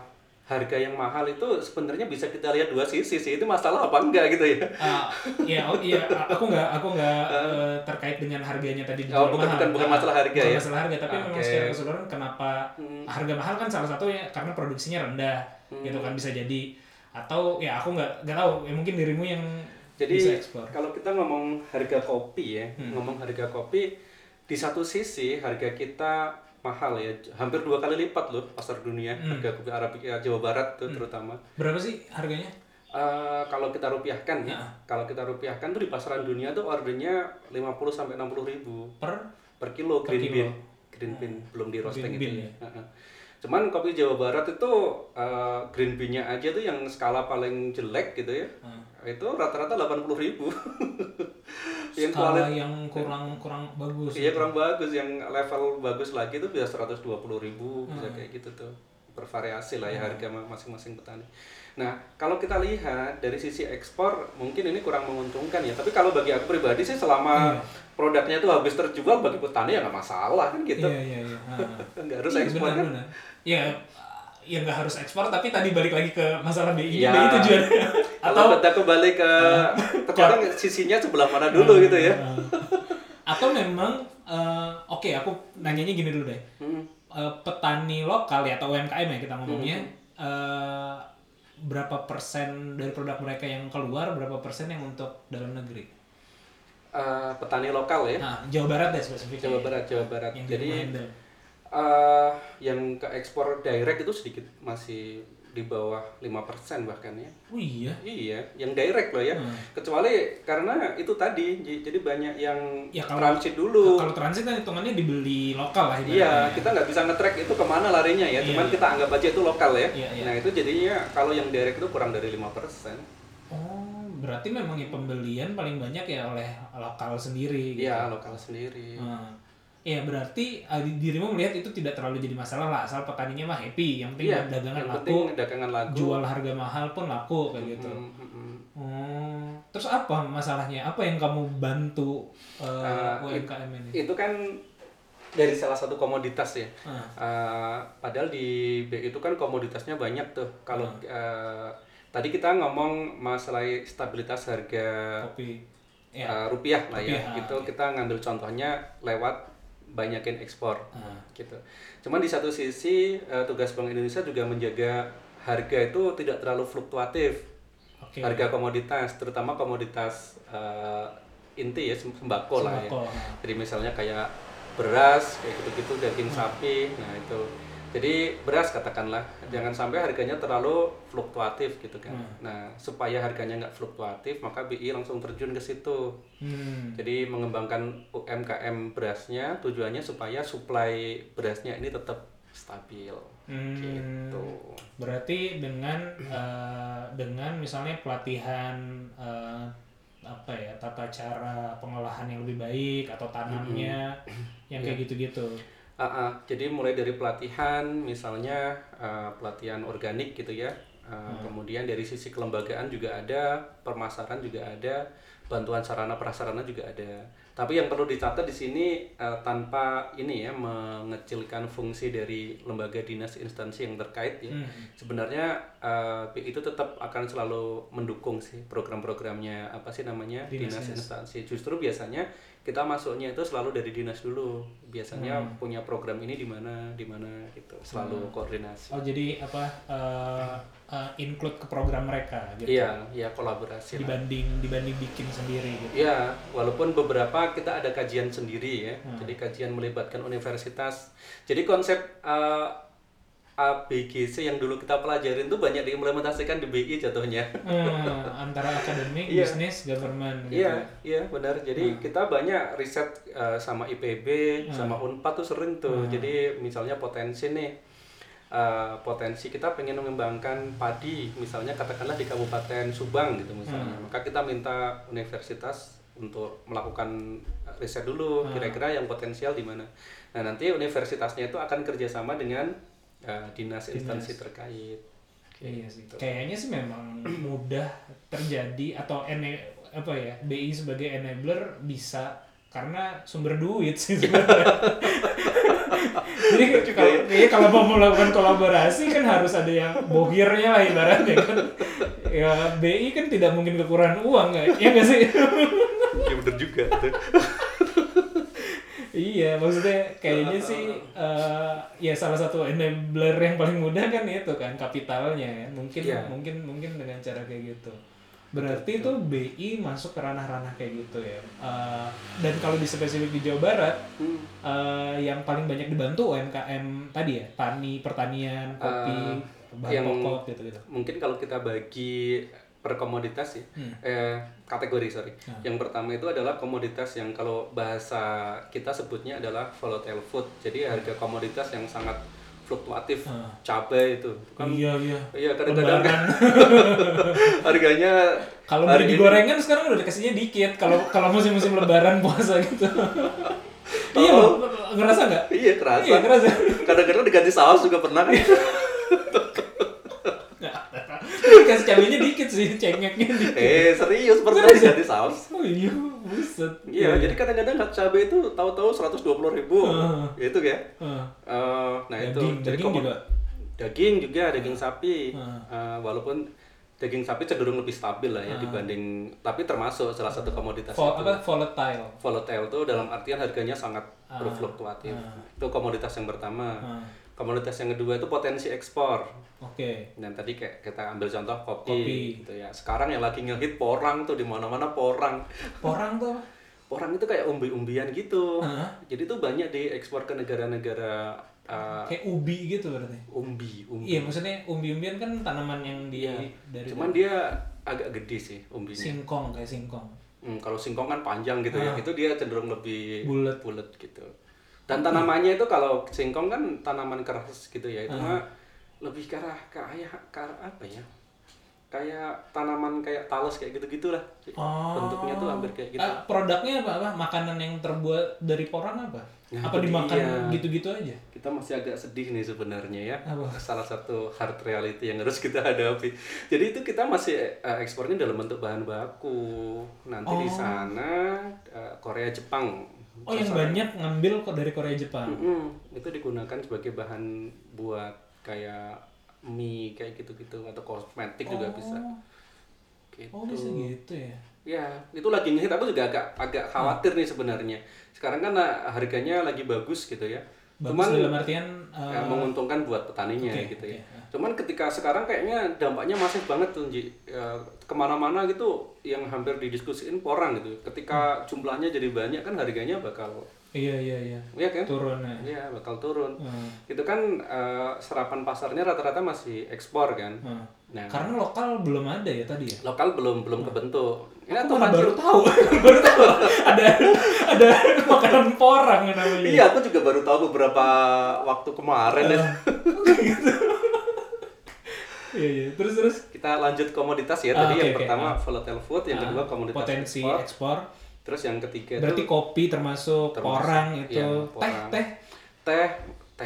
harga yang mahal itu sebenarnya bisa kita lihat dua sisi sih itu masalah apa enggak gitu ya Ah, iya, oh, iya, aku nggak, aku nggak eh, terkait dengan harganya tadi Oh, bukan- mahal. bukan- bukan Ah, masalah harga bukan ya? masalah harga, tapi memang Oke. secara keseluruhan kenapa Hmm. harga mahal kan salah satunya karena produksinya rendah, gitu kan bisa jadi. Atau ya aku nggak nggak tahu, ya mungkin dirimu yang Jadi bisa kalau kita ngomong harga kopi ya, Hmm. ngomong harga kopi di satu sisi harga kita mahal ya, hampir dua kali lipat loh pasar dunia Hmm. harga kopi Arabica Jawa Barat tuh terutama. Berapa sih harganya? Eh, kalau kita rupiahkan ya, Nah. kalau kita rupiahkan tuh di pasaran dunia tuh ordernya 50 sampai 60 ribu Per per kilo Per green kilo. bean, green bean belum di roasting Green itu bean ya. Heeh. Cuman kopi Jawa Barat itu eh, green bean-nya aja tuh yang skala paling jelek gitu ya. Hmm. Itu rata-rata 80 ribu. yang kualitas yang kurang kurang bagus. Iya kurang bagus, yang level bagus lagi tuh bisa 120 ribu, bisa Hmm. kayak gitu tuh. Bervariasi lah ya harga ma- masing-masing petani. Nah, kalau kita lihat dari sisi ekspor, mungkin ini kurang menguntungkan ya. Tapi kalau bagi aku pribadi sih selama Iya. produknya itu habis terjual bagi petani ya nggak masalah kan gitu. Iya iya iya. Nggak harus Iya, ekspor benar, kan. benar. Ya, ya nggak harus ekspor, tapi tadi balik lagi ke masalah BI, Iya. BI tujuannya. Kalau kita kembali ke terkadang sisinya sebelah mana dulu gitu ya. Ah. Atau memang, eh, oke aku nanyanya gini dulu deh. Hmm. Eh, petani lokal ya atau UMKM ya kita ngomongnya, Hmm. eh, berapa persen dari produk mereka yang keluar, berapa persen yang untuk dalam negeri? Eh, petani lokal ya. Nah, Jawa Barat deh spesifiknya. Jawa Barat, Jawa Barat. Yang Jadi eh yang ke ekspor direct itu sedikit masih di bawah 5% bahkan ya. Oh iya. Iya, yang direct loh ya. Hmm. Kecuali karena itu tadi, jadi banyak yang Ya, kalau- transit dulu. Kalau transit kan hitungannya dibeli lokal lah Iya, ibaratnya. kita nggak bisa nge-track itu ke mana larinya ya. Iya, Cuman iya. kita anggap aja itu lokal ya. Iya, iya. Nah itu jadinya kalau yang direct itu kurang dari 5%. Oh, berarti memang ya pembelian paling banyak ya oleh lokal sendiri gitu. Iya, lokal sendiri. Hmm. Iya berarti uh, di- dirimu melihat itu tidak terlalu jadi masalah lah asal petaninya mah happy yang penting Iya, dagangan yang laku penting dagangan laku. jual harga mahal pun laku kayak gitu. Mm, mm, mm. Oh, terus apa masalahnya? Apa yang kamu bantu uh, Uh, UMKM ini? Itu kan dari salah satu komoditas ya. Ah. Uh, padahal di B itu kan komoditasnya banyak tuh. Kalau Hmm. uh, tadi kita ngomong masalah stabilitas harga Kopi. Ya. uh, rupiah lah ya. Rupiah, Itu kita ngambil contohnya lewat banyakin ekspor. Ah. gitu. Cuman di satu sisi eh, tugas Bank Indonesia juga menjaga harga itu tidak terlalu fluktuatif. Oke. Harga komoditas, terutama komoditas eh, inti ya sem- sembako, lah ya. Sembako, ah. Jadi misalnya kayak beras kayak gitu-gitu daging sapi, nah itu. Jadi beras katakanlah jangan sampai harganya terlalu fluktuatif gitu kan. Hmm. Nah supaya harganya nggak fluktuatif maka BI langsung terjun ke situ. Hmm. Jadi mengembangkan UMKM berasnya tujuannya supaya suplai berasnya ini tetap stabil. Hmm. Gitu. Berarti dengan eh, dengan misalnya pelatihan eh, apa ya tata cara pengolahan yang lebih baik atau tanamnya yang kayak gitu-gitu. Ah, ah. jadi mulai dari pelatihan, misalnya eh, pelatihan organik gitu ya. Eh, Kemudian dari sisi kelembagaan juga ada, permasaran juga ada, bantuan sarana prasarana juga ada. Tapi yang perlu dicatat di sini eh, tanpa ini ya mengecilkan fungsi dari lembaga dinas instansi yang terkait ya. Hmm. Sebenarnya BI itu tetap akan selalu mendukung sih program-programnya apa sih namanya Dinas dinas, instansi. Justru biasanya kita masuknya itu selalu dari dinas dulu. Biasanya Hmm. punya program ini di mana di mana gitu. Selalu koordinasi. Oh jadi apa eh, eh, include ke program mereka gitu. Iya, iya kolaborasi. lah. Dibanding dibanding bikin sendiri gitu. Iya, walaupun beberapa kita ada kajian sendiri ya. Hmm. Jadi kajian melibatkan universitas. Jadi konsep eh, ABGC yang dulu kita pelajarin tuh banyak diimplementasikan di BI jatuhnya. Hmm, antara akademik, Iya. bisnis, government gitu. Iya, iya benar. Jadi Hmm. kita banyak riset uh, sama IPB, sama Unpad tuh sering tuh. Hmm. Jadi misalnya potensi nih, uh, potensi kita pengen mengembangkan padi, misalnya katakanlah di Kabupaten Subang gitu misalnya. Hmm. Maka kita minta universitas untuk melakukan riset dulu, Hmm. kira-kira yang potensial di mana. Nah nanti universitasnya itu akan kerjasama dengan uh, dinas instansi terkait. Iya sih. Gitu. Kayaknya sih memang mudah terjadi atau ene apa ya BI sebagai enabler bisa karena sumber duit sih sebenarnya. Jadi kalau iya, kalau mau melakukan kolaborasi kan harus ada yang bohirnya lah ibaratnya kan. Ya BI kan tidak mungkin kekurangan uang nggak? Ya nggak sih? Iya bener juga. tuh. Iya, maksudnya kayaknya sih eh, ya salah satu enabler yang paling mudah kan itu kan kapitalnya ya. Mungkin Iya. mungkin mungkin dengan cara kayak gitu. Berarti itu BI masuk ke ranah-ranah kayak gitu ya. Eh, dan kalau di spesifik di Jawa Barat Hmm. eh, yang paling banyak dibantu UMKM tadi ya, tani, pertanian, kopi, Eh, bahan yang- pokok gitu-gitu. mungkin kalau kita bagi per komoditas ya Hmm. eh, kategori sorry Hmm. yang pertama itu adalah komoditas yang kalau bahasa kita sebutnya adalah volatile food jadi harga komoditas yang sangat fluktuatif Hmm. cabai itu kan Iya, iya. iya kadang-kadang Lebaran. harganya Kalau beli di gorengan sekarang udah dikasihnya dikit. Kalau kalau musim-musim lebaran puasa gitu. iya, Oh. Bang. ngerasa nggak? iya kerasa Iya, kerasa. kadang-kadang diganti saus juga pernah Dikasih cabenya dikit sih, cengeknya dikit. eh serius pernah diganti saus Oh iya, buset. Iya, jadi kadang-kadang cabai itu tahu-tahu 120 ribu, Heeh. itu ya. Heeh. Eh, nah itu Daging, jadi daging juga? daging juga daging sapi Heeh. Eh, walaupun daging sapi cenderung lebih stabil lah ya Heeh. dibanding tapi termasuk salah satu komoditas Vol- itu apa volatile. volatile itu dalam artian harganya sangat Ah. berfluktuatif Ah. itu komoditas yang pertama Ah. komoditas yang kedua itu potensi ekspor Oke. dan tadi kayak kita ambil contoh kopi, Kopi. gitu ya sekarang yang lagi ngehit porang tuh di mana-mana porang Porang tuh porang itu kayak umbi-umbian gitu Hah? jadi tuh banyak diekspor ke negara-negara uh, Kayak ubi gitu berarti. umbi, umbi. Iya, maksudnya umbi-umbian kan tanaman yang di Iya. dari Cuman dia agak gede sih umbinya. singkong kayak singkong. Hmm, kalau singkong kan panjang gitu ya, Ah. itu dia cenderung lebih Bulet. bulat gitu. Dan tanamannya itu kalau singkong kan tanaman keras gitu ya, itu Ah. mah lebih ke arah kayak ke arah apa ya? Kayak tanaman kayak talas kayak gitu-gitulah. Oh. Bentuknya tuh hampir kayak gitu. Ah, produknya apa, apa? Makanan yang terbuat dari porang apa? Nah, apa dimakan gitu-gitu aja? Kita masih agak sedih nih sebenarnya ya. Apa? Salah satu hard reality yang harus kita hadapi. Jadi itu kita masih eh, ekspornya dalam bentuk bahan baku. Nanti di Oh. sana eh, Korea Jepang. Oh, yang banyak ngambil kok dari Korea Jepang. Mm-mm, itu digunakan sebagai bahan buat kayak mie kayak gitu-gitu atau kosmetik juga bisa. Gitu. Oh, bisa gitu ya. Ya, itu lagi ngehit aku juga agak agak khawatir nih sebenarnya. Sekarang kan nah, harganya lagi bagus gitu ya. Bagus dalam artian eh, eh, menguntungkan buat petaninya oke, gitu ya. oke. Cuman ketika sekarang kayaknya dampaknya masif banget tuh Ji. Ya, ke mana-mana gitu yang hampir didiskusiin porang gitu. Hmm. Ketika jumlahnya jadi banyak kan harganya bakal iya iya iya. ya kan? Turun ya. Iya, bakal turun. Hmm. Itu kan eh, serapan pasarnya rata-rata masih ekspor kan. Hmm. Nah, Karena lokal belum ada ya tadi ya. lokal belum belum kebentuk. Ini Aku malah baru tahu, baru tahu ada ada makanan porang yang namanya. Iya, aku juga baru tahu beberapa waktu kemarin ya. Iya iya. Terus terus. Kita lanjut komoditas ya. Ah, Tadi oke, yang oke. pertama Ah. volatile food, yang Ah, kedua komoditas potensi ekspor. ekspor. Terus yang ketiga Berarti itu kopi termasuk, termasuk, porang itu. iya, porang. teh. teh. Teh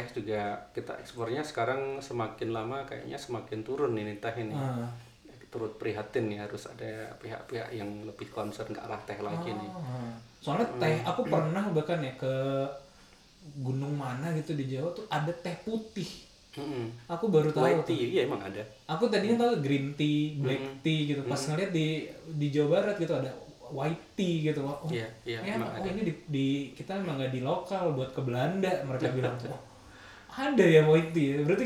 juga kita ekspornya sekarang semakin lama kayaknya semakin turun ini teh ini. Ah. Turut prihatin nih harus ada pihak-pihak yang lebih concern ke arah teh lagi nih. Ah. Soalnya teh, aku pernah bahkan ya ke gunung mana gitu di Jawa tuh ada teh putih. Mm-mm. Aku baru tahu. White tuh. tea, iya emang ada. Aku tadinya tahu green tea, black Mm-mm. tea gitu. Pas ngeliat di di Jawa Barat gitu ada white tea gitu. Oh, Iya, iya, ya, oh ada. ini di, di- kita emang nggak di lokal buat ke Belanda mereka bilang. Oh, ada ya white tea. ya? Berarti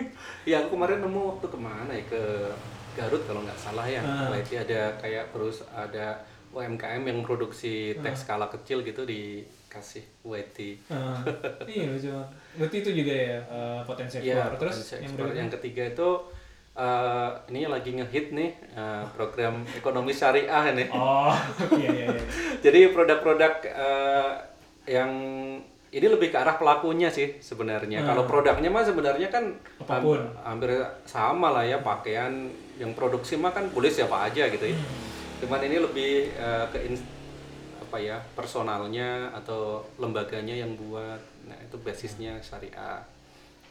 Iya, aku kemarin nemu waktu ke mana ya ke Garut kalau nggak salah ya. Ah. White tea ada kayak terus ada UMKM yang produksi teh skala kecil gitu dikasih white tea. Ah, iya cuma. Berarti itu juga ya eh, potensi ekspor. Iya, Terus potensi yang ekspor. yang ketiga itu eh, ini lagi ngehit nih eh, program ekonomi syariah ini. Oh, iya iya iya. Jadi produk-produk eh, yang ini lebih ke arah pelakunya sih sebenarnya. Hmm. Kalau produknya mah sebenarnya kan Apa pun. ham- hampir sama lah ya pakaian yang produksi mah kan boleh siapa aja gitu ya. Hmm. Cuman ini lebih eh, ke apa ya personalnya atau lembaganya yang buat. Nah itu basisnya syariah.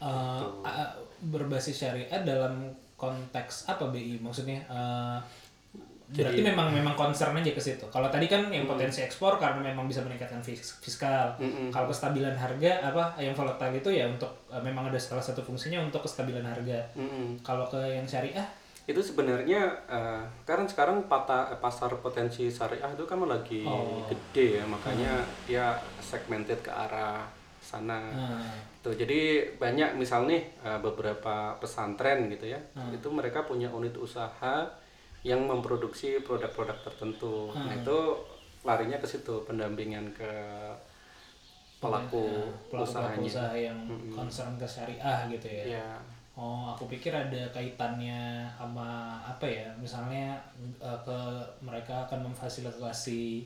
A- berbasis syariah dalam konteks apa BI maksudnya eh, berarti Jadi- memang memang concern aja ke situ kalau tadi kan yang potensi ekspor karena memang bisa meningkatkan fis- fiskal Mm-mm. kalau kestabilan harga apa yang volatile itu ya untuk eh, memang ada salah satu fungsinya untuk kestabilan harga Mm-mm. kalau ke yang syariah itu sebenarnya eh, karena sekarang pata, pasar potensi syariah itu kan lagi Oh. gede ya makanya ya segmented ke arah sana nah, tuh jadi banyak misal nih eh, beberapa pesantren gitu ya Hmm. itu mereka punya unit usaha yang memproduksi produk-produk tertentu nah Hmm. itu larinya ke situ pendampingan ke pelaku, pelaku usahanya usaha yang Mm-mm. concern ke syariah gitu ya ya Oh, aku pikir ada kaitannya sama apa ya? Misalnya eh, ke mereka akan memfasilitasi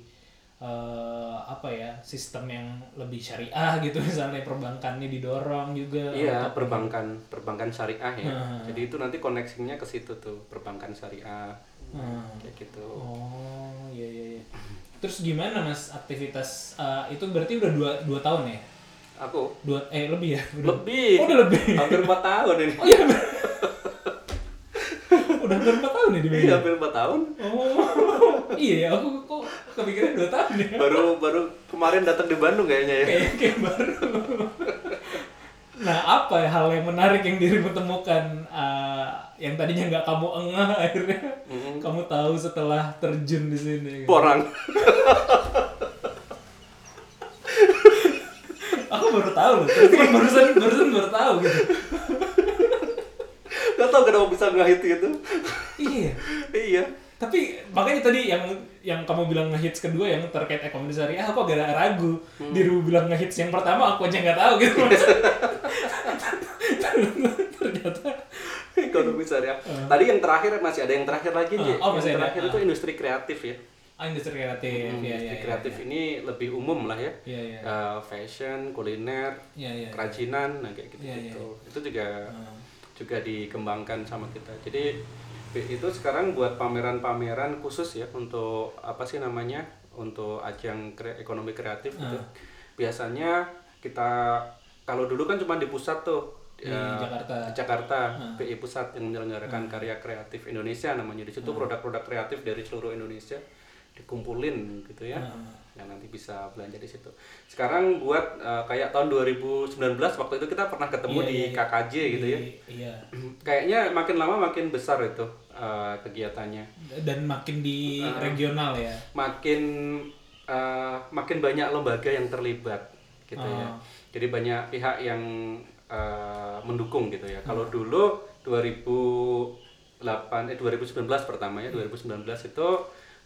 eh, apa ya sistem yang lebih syariah gitu misalnya perbankannya didorong juga. Iya, untuk- perbankan perbankan syariah ya. Hmm. Jadi itu nanti koneksinya ke situ tuh, perbankan syariah. Hmm. Kayak gitu. Oh, iya iya. iya. Terus gimana mas aktivitas eh, itu berarti udah dua, dua tahun ya? Aku Dua eh lebih ya? Udah, lebih. Oh, udah lebih. Hampir 4 tahun ini. Oh iya. udah hampir empat tahun ya di BI? Iya, hampir 4 tahun. Oh, iya ya, aku kok kepikiran dua tahun ya. Baru baru kemarin datang di Bandung kayaknya ya. Kayak kayak baru. Nah, apa ya hal yang menarik yang dirimu temukan eh, yang tadinya nggak kamu engah akhirnya Mm-mm. kamu tahu setelah terjun di sini. gitu. Porang. Aku baru tahu loh. Barusan barusan baru tahu gitu. Gak tau kenapa bisa ngehit gitu. Iya. iya. Tapi makanya tadi yang yang kamu bilang ngehits kedua yang terkait ekonomi syariah aku agak ragu. Dirimu bilang ngehits yang pertama aku aja nggak tahu gitu. ternyata ekonomi syariah. Tadi yang terakhir masih ada yang terakhir lagi Uh, oh, yang masih ada. terakhir Uh. itu industri kreatif ya. ah, industri kreatif Hmm, ya ya industri ya, kreatif ya. ini lebih umum lah ya. Iya, iya. Eh, fashion, kuliner, Iya, iya. kerajinan, nah kayak gitu Iya, iya. gitu. Itu juga Hmm. Juga dikembangkan sama kita. Jadi itu sekarang buat pameran-pameran khusus ya untuk apa sih namanya untuk ajang kre- ekonomi kreatif gitu. Ah. Biasanya kita kalau dulu kan cuma di pusat tuh Di ya, Jakarta. di Jakarta Ah. BI Pusat yang menyelenggarakan karya kreatif Indonesia namanya di situ produk-produk kreatif dari seluruh Indonesia dikumpulin gitu ya Ah. Yang nanti bisa belanja di situ. Sekarang buat eh, kayak tahun 2019 waktu itu kita pernah ketemu Iya, di iya, iya. KKJ gitu ya. Iya Kayaknya makin lama makin besar itu eh, kegiatannya. dan makin di Ah. regional ya Makin eh, makin banyak lembaga yang terlibat gitu ya. Ah. Jadi banyak pihak yang eh, mendukung gitu ya. Hmm. Kalau dulu 2008 eh 2019 pertama ya, 2019 itu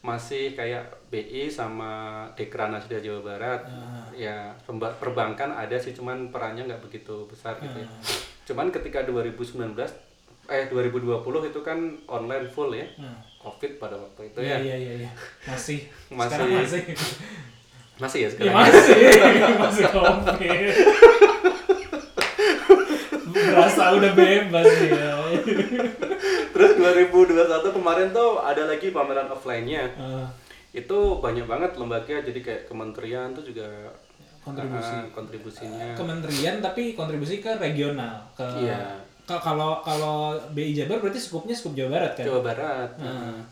masih kayak BI sama Dekra Nasda Jawa Barat. Ah. Ya, perbankan ada sih cuman perannya nggak begitu besar gitu Ah. ya. Cuman ketika 2019 eh 2020 itu kan online full ya. Hmm. Covid pada waktu itu iya ya. iya iya iya. masih Masih. sekarang masih Masih ya ya sekarang. masih masih komplit berasa udah bebas ya Terus 2021 kemarin tuh ada lagi pameran offline-nya. Ah, Itu banyak banget lembaga jadi kayak kementerian tuh juga Kontribusi. ah, kontribusinya. kementerian tapi kontribusi ke regional ke Iya. kalau kalau BI Jabar berarti skupnya skup Jawa Barat kan Jawa Barat. Nah,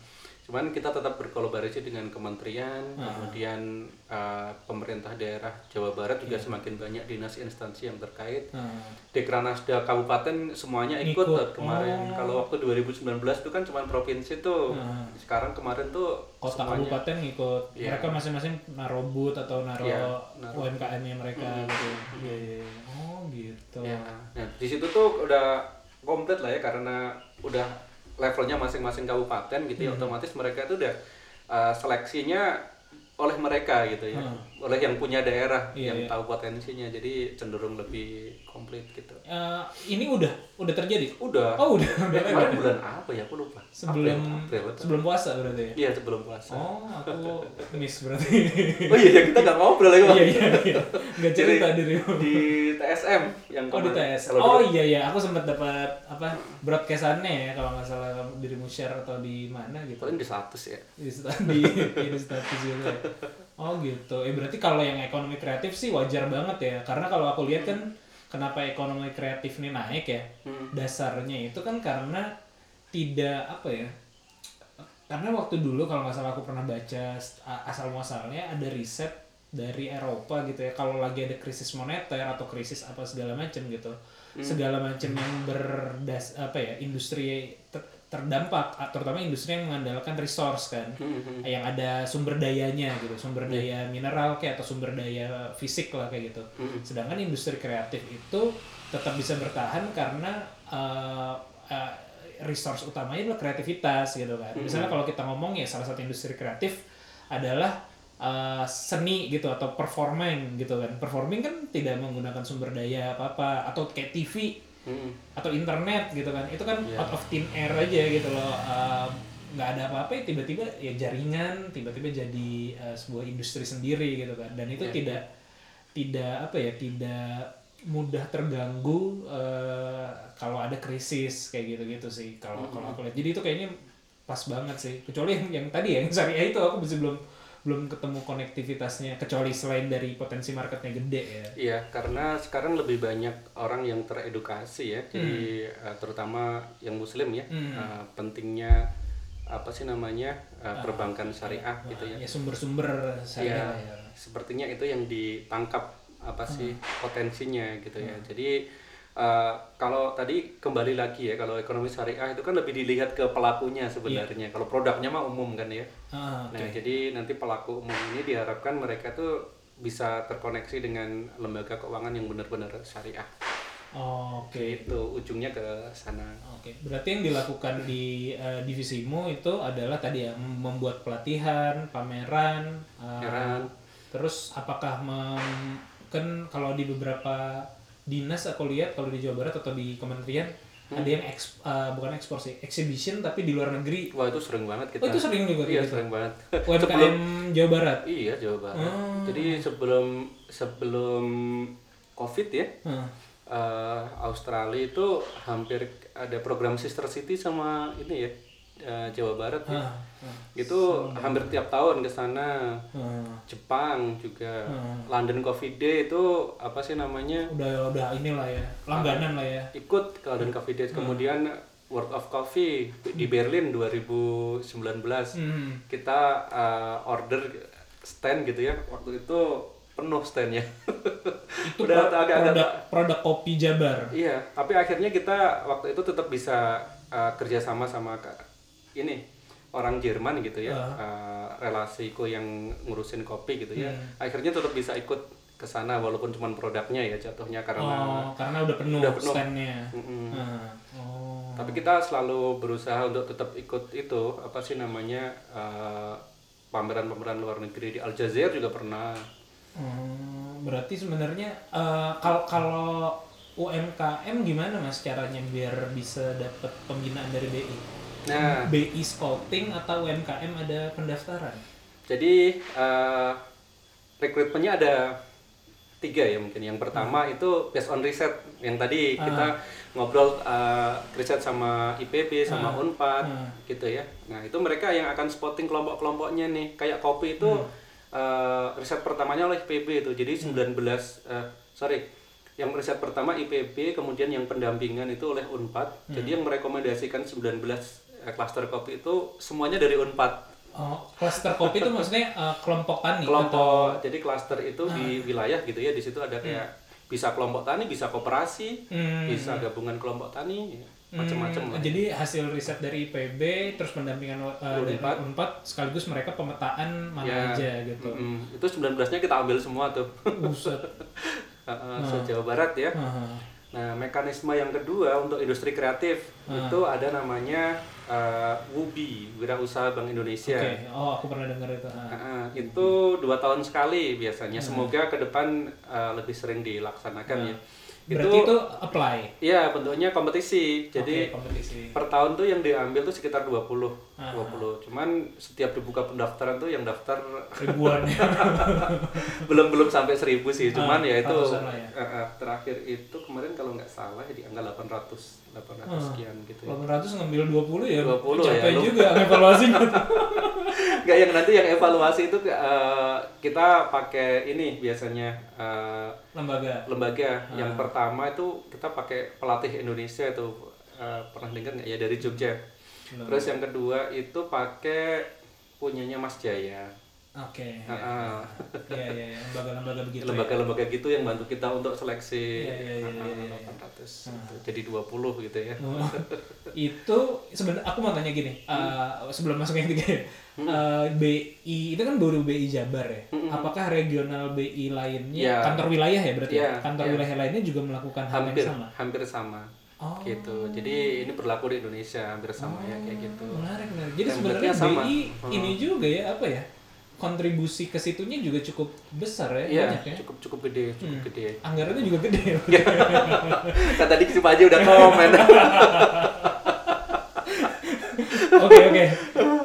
Cuman kita tetap berkolaborasi dengan kementerian, kemudian uh, pemerintah daerah Jawa Barat juga semakin banyak dinas instansi yang terkait. Ah. Dekranasda kabupaten semuanya ikut Ikut. kemarin. Kalau waktu 2019 itu kan cuma provinsi tuh. Ah. Sekarang kemarin tuh kota semuanya- kabupaten ngikut Iya. mereka masing-masing naruh booth atau naruh Iya, naruh. UMKM-nya mereka gitu Iya, iya, iya. oh gitu Ya, nah di situ tuh udah komplit lah ya karena udah levelnya masing-masing kabupaten gitu ya Hmm. otomatis mereka itu udah uh, seleksinya oleh mereka gitu ya, oleh yang punya daerah Hmm. Iya, yang iya. tahu potensinya jadi cenderung lebih komplit gitu. Eh, ini udah udah terjadi Udah. oh udah udah Eh, kemarin bulan apa ya aku lupa. sebelum April, April, sebelum puasa berarti ya Iya sebelum puasa. oh aku miss berarti Oh iya ya, kita nggak ngobrol lagi iya iya iya nggak cerita dirimu di TSM yang Oh di kemarin. TS. Kalau Oh iya iya, aku sempat dapat apa broadcastannya ya kalau nggak salah dirimu share atau di mana gitu. paling di status ya. Di di, ya, di status juga. ya. Oh gitu. Eh berarti kalau yang ekonomi kreatif sih wajar banget ya. Karena kalau aku lihat kan kenapa ekonomi kreatif ini naik ya? Dasarnya itu kan karena tidak apa ya? Karena waktu dulu kalau nggak salah aku pernah baca asal muasalnya ada riset dari Eropa gitu ya kalau lagi ada krisis moneter atau krisis apa segala macam gitu segala macam yang berdas apa ya industri ter- terdampak terutama industri yang mengandalkan resource kan. Yang ada sumber dayanya gitu sumber daya mineral kayak atau sumber daya fisik lah kayak gitu. Sedangkan industri kreatif itu tetap bisa bertahan karena eh, eh, resource utamanya adalah kreativitas gitu kan. Misalnya kalau kita ngomong ya salah satu industri kreatif adalah uh, seni gitu atau performing gitu kan. Performing kan tidak menggunakan sumber daya apa apa atau kayak TV atau internet gitu kan. Itu kan Iya. out of thin air aja gitu loh. Nggak ada apa-apa ya tiba-tiba ya jaringan tiba-tiba jadi uh, sebuah industri sendiri gitu kan. Dan itu Iya. tidak tidak apa ya tidak mudah terganggu uh, kalau ada krisis kayak gitu-gitu sih kalau kalau aku lihat. Jadi itu kayaknya pas banget sih. Kecuali yang, yang tadi ya yang syariah itu aku masih belum belum ketemu konektivitasnya kecuali selain dari potensi marketnya gede ya Iya, karena sekarang lebih banyak orang yang teredukasi ya, jadi eh, terutama yang Muslim ya, Hmm. eh, pentingnya apa sih namanya eh, perbankan syariah gitu ya. ya sumber-sumber Iya, syariah ya. sepertinya itu yang ditangkap apa sih Hmm. potensinya gitu ya. Jadi eh, kalau tadi kembali lagi ya, kalau ekonomi syariah itu kan lebih dilihat ke pelakunya sebenarnya. Kalau produknya mah umum kan ya. Ah, Nah, jadi nanti pelaku umum ini diharapkan mereka tuh bisa terkoneksi dengan lembaga keuangan yang benar-benar syariah. Oh, Oke. Itu ujungnya ke sana. Oke, berarti yang dilakukan di eh, divisimu itu adalah tadi ya mem- membuat pelatihan, pameran, eh, Pameran. terus apakah mem- kan kalau di beberapa dinas aku lihat kalau di Jawa Barat atau di kementerian Hmm. ada yang eks, eh, bukan ekspor sih, exhibition tapi di luar negeri. Wah itu sering banget kita. Oh, itu sering juga Iya gitu? sering banget. UMKM Jawa Barat. Iya Jawa Barat. Oh. Jadi sebelum sebelum COVID ya, Hah. eh, Australia itu hampir ada program sister city sama ini ya eh, Jawa Barat ya. Hah. Itu hampir tiap tahun ke sana. Hah. Jepang juga. Hmm. London Coffee Day itu apa sih namanya? Udah udah inilah ya, langganan lah ya. Ikut ke London Coffee Day. Kemudian World of Coffee di Berlin 2019. Hmm. Kita eh, order stand gitu ya. Waktu itu penuh standnya. Itu Udah pro- agak-agak produk produk kopi Jabar. Iya, tapi akhirnya kita waktu itu tetap bisa uh, kerjasama sama ini orang Jerman gitu ya, Ah. uh, relasiku yang ngurusin kopi gitu ya. Hmm. Akhirnya tetap bisa ikut ke sana walaupun cuma produknya ya jatuhnya karena. Oh, karena udah penuh, Udah penuh. standnya. Mm-mm. Nah, oh. Tapi kita selalu berusaha untuk tetap ikut itu apa sih namanya uh, pameran-pameran luar negeri di Aljazair juga pernah. Hmm, berarti sebenarnya eh, kalau kalau UMKM gimana mas caranya biar bisa dapat pembinaan dari BI? Nah, BI scouting atau UMKM ada pendaftaran? Jadi eh, rekrutmennya ada tiga ya mungkin. Yang pertama itu based on riset yang tadi kita ngobrol eh, riset sama IPB sama Ah. Unpad Ah. gitu ya. Nah itu mereka yang akan spotting kelompok-kelompoknya nih. Kayak kopi itu eh, riset pertamanya oleh IPB itu. Jadi 19 eh, sorry yang riset pertama IPB kemudian yang pendampingan itu oleh Unpad. Jadi yang merekomendasikan 19 eh, klaster kopi itu semuanya dari Unpad. Oh, cluster kopi itu maksudnya eh, kelompok tani kelompok jadi klaster itu di wilayah gitu ya di situ ada kayak bisa kelompok tani bisa koperasi Hmm. bisa gabungan kelompok tani ya, macam-macam lah. Jadi hasil riset dari IPB terus pendampingan eh, dari Unpad. Sekaligus mereka pemetaan mana Ya, aja gitu. mm-mm. itu 19-nya kita ambil semua tuh Buset. Heeh, se-Jawa Barat ya Aha. nah mekanisme yang kedua untuk industri kreatif itu ada namanya eh, WUBI Wirausaha Bank Indonesia Oke, oh aku pernah dengar itu. Ah. Heeh, itu dua tahun sekali biasanya semoga ke depan eh, lebih sering dilaksanakan ya Berarti itu, apply. Iya, bentuknya kompetisi. Jadi Oke, kompetisi. per tahun tuh yang diambil tuh sekitar 20. Ah. 20. Cuman setiap dibuka pendaftaran tuh yang daftar ribuan ya. belum belum sampai 1000 sih. Cuman Ah, ya itu ya. eh, terakhir itu kemarin kalau nggak salah di angka 800 800 Ah. sekian gitu ya. 800 ngambil 20 ya. 20 ya, Capek lu- juga evaluasinya. Nggak yang nanti yang evaluasi itu eh, kita pakai ini biasanya eh, Lembaga. lembaga Ah. yang pertama itu kita pakai pelatih Indonesia itu eh, pernah dengar nggak ya dari Jogja terus yang kedua itu pakai punyanya Mas Jaya Oke. Ah, ah. Iya, iya, iya. lembaga-lembaga begitu. ya. lembaga-lembaga gitu yang bantu kita untuk seleksi Iya, iya, iya, iya, iya. 800 gitu. jadi 20 gitu ya Oh, itu sebenarnya aku mau tanya gini, uh, sebelum masuk yang ketiga ya, uh, BI itu kan baru BI Jabar ya. Apakah regional BI lainnya, Ya. kantor wilayah ya berarti? Ya, ya? Kantor ya. wilayah lainnya juga melakukan hal hampir yang sama. hampir sama Oh. gitu jadi ini berlaku di Indonesia hampir sama ya kayak gitu Menarik, menarik. Jadi sebenarnya. BI Hmm. ini juga ya apa ya? Kontribusi ke situnya juga cukup besar ya, Iya, banyak ya. cukup cukup gede, cukup Hmm. gede. Anggarannya juga gede. Kan tadi si aja udah komen. Oke oke.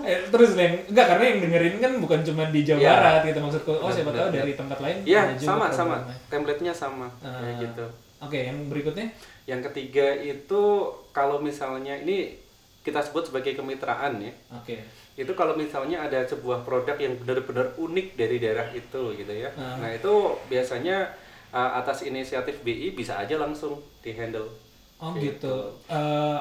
Eh, terus yang enggak karena yang dengerin kan bukan cuma di Jawa Iya. Barat gitu maksudku. Oh siapa tahu dari tempat lain Iya, juga sama sama. Template-nya sama Ah. kayak gitu. Oke, yang berikutnya? Yang ketiga itu kalau misalnya ini kita sebut sebagai kemitraan ya. Oke. Itu kalau misalnya ada sebuah produk yang benar-benar unik dari daerah itu gitu ya. Ah. Nah, itu biasanya uh, atas inisiatif BI bisa aja langsung di-handle. Oh Gitu. gitu. Ah,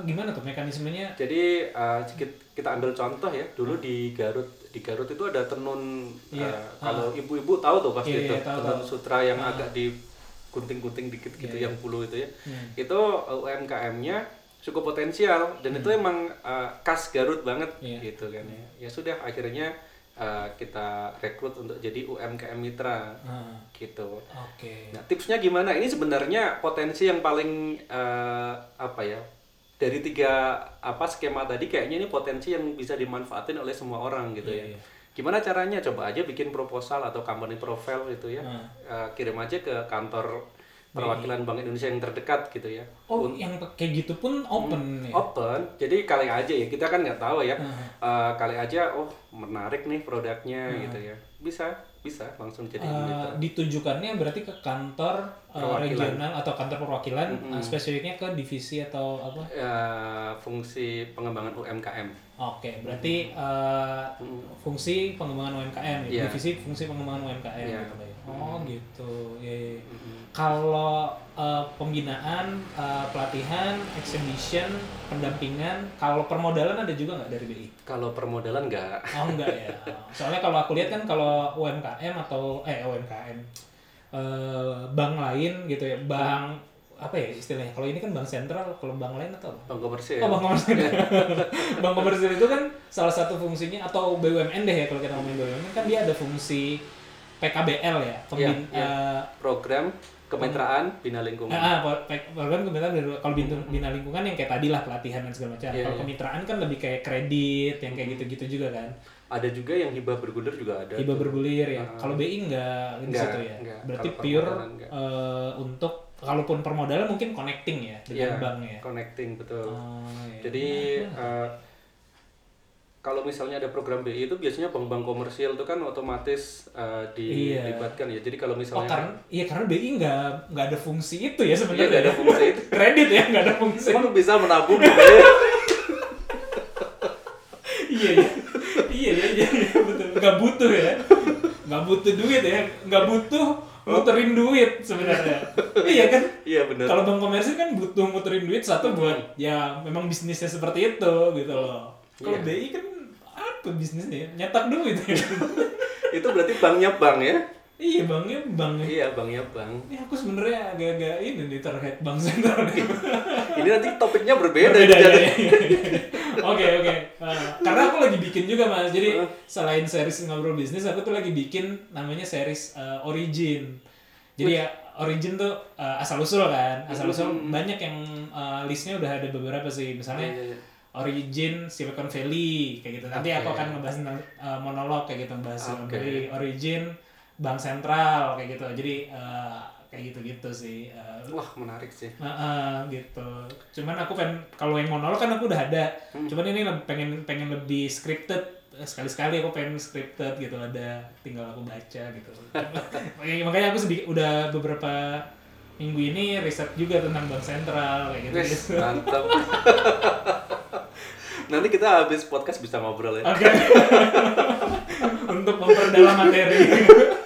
gimana tuh mekanismenya? Jadi uh, sedikit kita ambil contoh ya. Dulu di Garut di Garut itu ada tenun Iya. uh, kalau ibu-ibu tahu tuh pasti Iya, itu tahu, tenun tahu. sutra yang Ah. agak di gunting-gunting dikit gitu Iya, yang bulu itu ya. Hmm. Itu uh, UMKM-nya cukup potensial dan itu emang uh, khas Garut banget Iya. gitu kan ya. Ya sudah akhirnya uh, kita rekrut untuk jadi UMKM mitra Ah, gitu. Oke. Nah, tipsnya gimana? Ini sebenarnya potensi yang paling eh, apa ya? Dari tiga apa skema tadi kayaknya ini potensi yang bisa dimanfaatin oleh semua orang gitu Iya, ya. iya. Gimana caranya? Coba aja bikin proposal atau company profile gitu ya. Hmm. Eh, kirim aja ke kantor perwakilan Bank Indonesia yang terdekat gitu ya. Oh, yang kayak gitu pun open ya? Open, jadi kali aja ya kita kan nggak tahu ya. Hmm. Eh, kali aja, oh menarik nih produknya gitu ya. Bisa, bisa langsung jadi ditujukannya berarti ke kantor Perwakilan. regional atau kantor perwakilan eh, spesifiknya ke divisi atau apa? Eh, fungsi pengembangan UMKM. Oke, berarti eh, fungsi pengembangan UMKM, ya? Iya. divisi fungsi pengembangan UMKM. Iya. gitu ya. Oh gitu. Ya, ya. Kalau eh, pembinaan, eh, pelatihan, exhibition, pendampingan, kalau permodalan ada juga nggak dari BI? Kalau permodalan nggak. Oh enggak ya. Soalnya kalau aku lihat kan kalau UMKM atau eh UMKM eh, bank lain gitu ya, bank apa ya istilahnya? Kalau ini kan bank sentral, kalau bank lain atau apa? Bank komersil. Oh, bank komersil. bank komersil itu kan salah satu fungsinya atau BUMN deh ya kalau kita ngomongin BUMN kan dia ada fungsi PKBL ya, pembin, Iya, iya. eh, Program kemitraan bina lingkungan. Ah, ah, pe- program kemitraan kalau bina, bina lingkungan yang kayak tadi lah pelatihan dan segala macam. Iya, kalau iya. kemitraan kan lebih kayak kredit yang kayak gitu-gitu juga kan. Ada juga yang hibah bergulir juga ada. Hibah tuh. bergulir ya. Ah. Kalau BI enggak di situ ya. enggak. Berarti Kalau pure eh, untuk kalaupun permodalan mungkin connecting ya dengan Iya, bank ya. connecting betul. Oh, iya. Jadi eh, kalau misalnya ada program BI itu biasanya bank-bank komersil itu kan otomatis Iya. dilibatkan ya. Jadi kalau Oh misalnya karena iya karena BI nggak nggak ada fungsi itu ya Iya, sebenarnya. nggak ada fungsi itu. Kredit ya nggak ada fungsi. Emang bisa menabung gitu ya? iya iya iya iya iya iya, betul nggak butuh ya nggak butuh duit ya nggak butuh muterin duit sebenarnya iya kan Iya benar. kalau bank komersil kan butuh muterin duit satu buat ya memang bisnisnya seperti itu gitu loh kalau Iya. BI kan apa bisnisnya nyetak duit ya Itu berarti banknya bank ya? iya banknya bank Iya, banknya bank. ini aku sebenarnya agak-agak ini nih terkait bank sentral. Ini nanti topiknya berbeda. Berbeda, ya, ya, ya. Oke oke. Uh, karena aku lagi bikin juga mas. Jadi selain series ngobrol bisnis, aku tuh lagi bikin namanya series uh, Origin. Jadi ya Origin tuh uh, asal usul kan, asal usul banyak yang uh, listnya udah ada beberapa sih. Misalnya Iya, iya. Origin Silicon Valley kayak gitu. Nanti aku Oke. akan ngebahas tentang uh, monolog kayak gitu, ngebahas Silicon Oke. Valley, Origin Bank Sentral kayak gitu. Jadi uh, kayak gitu-gitu sih. Uh, Wah, menarik sih. Heeh, gitu. Cuman aku pengen kalau yang monolog kan aku udah ada. Cuman ini pengen pengen lebih scripted. Sekali-sekali aku pengen scripted gitu ada tinggal aku baca gitu. makanya, makanya aku sedikit udah beberapa minggu ini riset juga tentang bank sentral kayak gitu. Wes, mantap. Nanti kita habis podcast bisa ngobrol ya. Oke. Untuk memperdalam materi.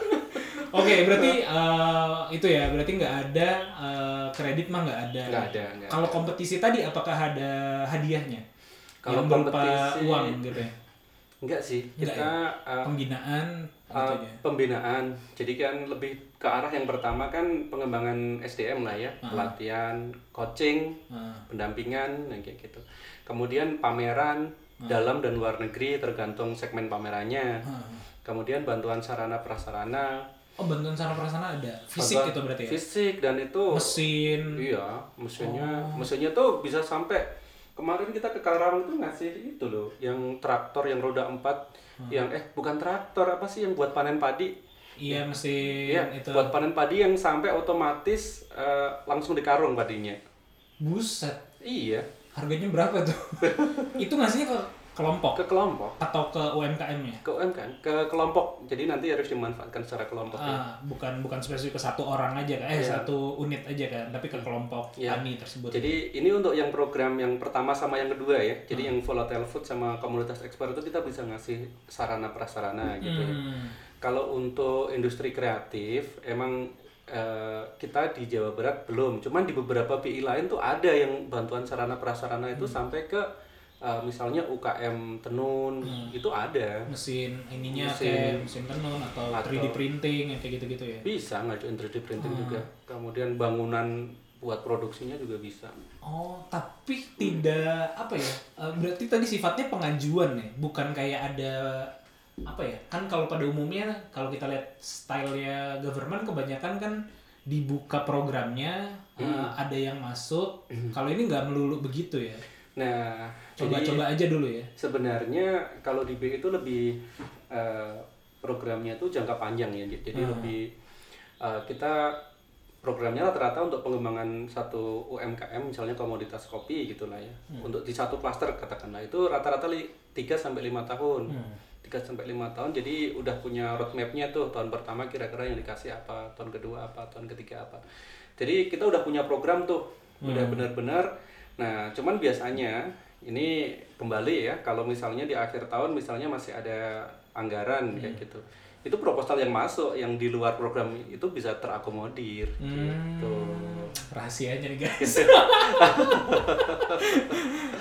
Oke, berarti eh, itu ya, berarti nggak ada eh, kredit mah nggak ada. Nggak ada, Kalau kompetisi tadi, apakah ada hadiahnya? Kalau berupa kompetisi- uang gitu ya? Enggak sih, kita uh, Pembinaan gitu uh, pembinaan. Jadi kan lebih ke arah yang pertama kan pengembangan SDM lah ya, Ah. pelatihan, coaching, Nah, pendampingan, yang kayak gitu. Kemudian pameran Ah. dalam dan luar negeri tergantung segmen pamerannya. ah. Kemudian bantuan sarana prasarana, Oh, bantuan sarana prasarana ada. Fisik bantuan itu berarti ya? Fisik dan itu Mesin. Iya, mesinnya Oh. mesinnya tuh bisa sampai kemarin kita ke Karawang itu ngasih itu loh, yang traktor yang roda empat, Hmm. yang eh bukan traktor apa sih yang buat panen padi? Iya, mesin Iya, itu. buat panen padi yang sampai otomatis eh, langsung dikarung padinya. Buset. Iya, Harganya berapa tuh? itu ngasihnya ke kelompok ke kelompok, atau ke UMKM-nya? ke UMKM, ke kelompok. Jadi nanti harus dimanfaatkan secara kelompok. ya. Ah, bukan bukan spesifik ke satu orang aja kan, eh Iya. satu unit aja kan, tapi ke kelompok Iya. tani tersebut. Jadi ini untuk yang program yang pertama sama yang kedua ya. Jadi Hmm. yang volatile food sama komunitas ekspor itu kita bisa ngasih sarana prasarana gitu ya. Hmm. Kalau untuk industri kreatif, emang eh, kita di Jawa Barat belum. Cuman di beberapa BI lain tuh ada yang bantuan sarana prasarana itu sampai ke eh, misalnya UKM tenun itu ada. mesin ininya Mesin. kayak mesin tenun atau, Atau- 3D printing kayak gitu-gitu ya. Bisa ngajuin 3D printing juga. Kemudian bangunan buat produksinya juga bisa. Oh, tapi tidak apa ya? eh, berarti tadi sifatnya pengajuan ya, bukan kayak ada apa ya? Kan kalau pada umumnya kalau kita lihat stylenya government kebanyakan kan dibuka programnya, eh, ada yang masuk. Kalau ini nggak melulu begitu ya. Nah, Coba-coba aja dulu ya. sebenarnya kalau di BI itu lebih eh, programnya itu jangka panjang ya jadi Hmm. lebih eh, kita programnya rata-rata untuk pengembangan satu UMKM misalnya komoditas kopi gitulah ya. Untuk di satu klaster katakanlah itu rata-rata 3 sampai lima tahun. 3 sampai lima tahun jadi udah punya roadmapnya tuh tahun pertama kira-kira yang dikasih apa tahun kedua apa tahun ketiga apa. Jadi kita udah punya program tuh udah benar-benar nah cuman biasanya ini kembali ya kalau misalnya di akhir tahun misalnya masih ada anggaran kayak gitu itu proposal yang masuk yang di luar program itu bisa terakomodir gitu. Rahasianya nih guys.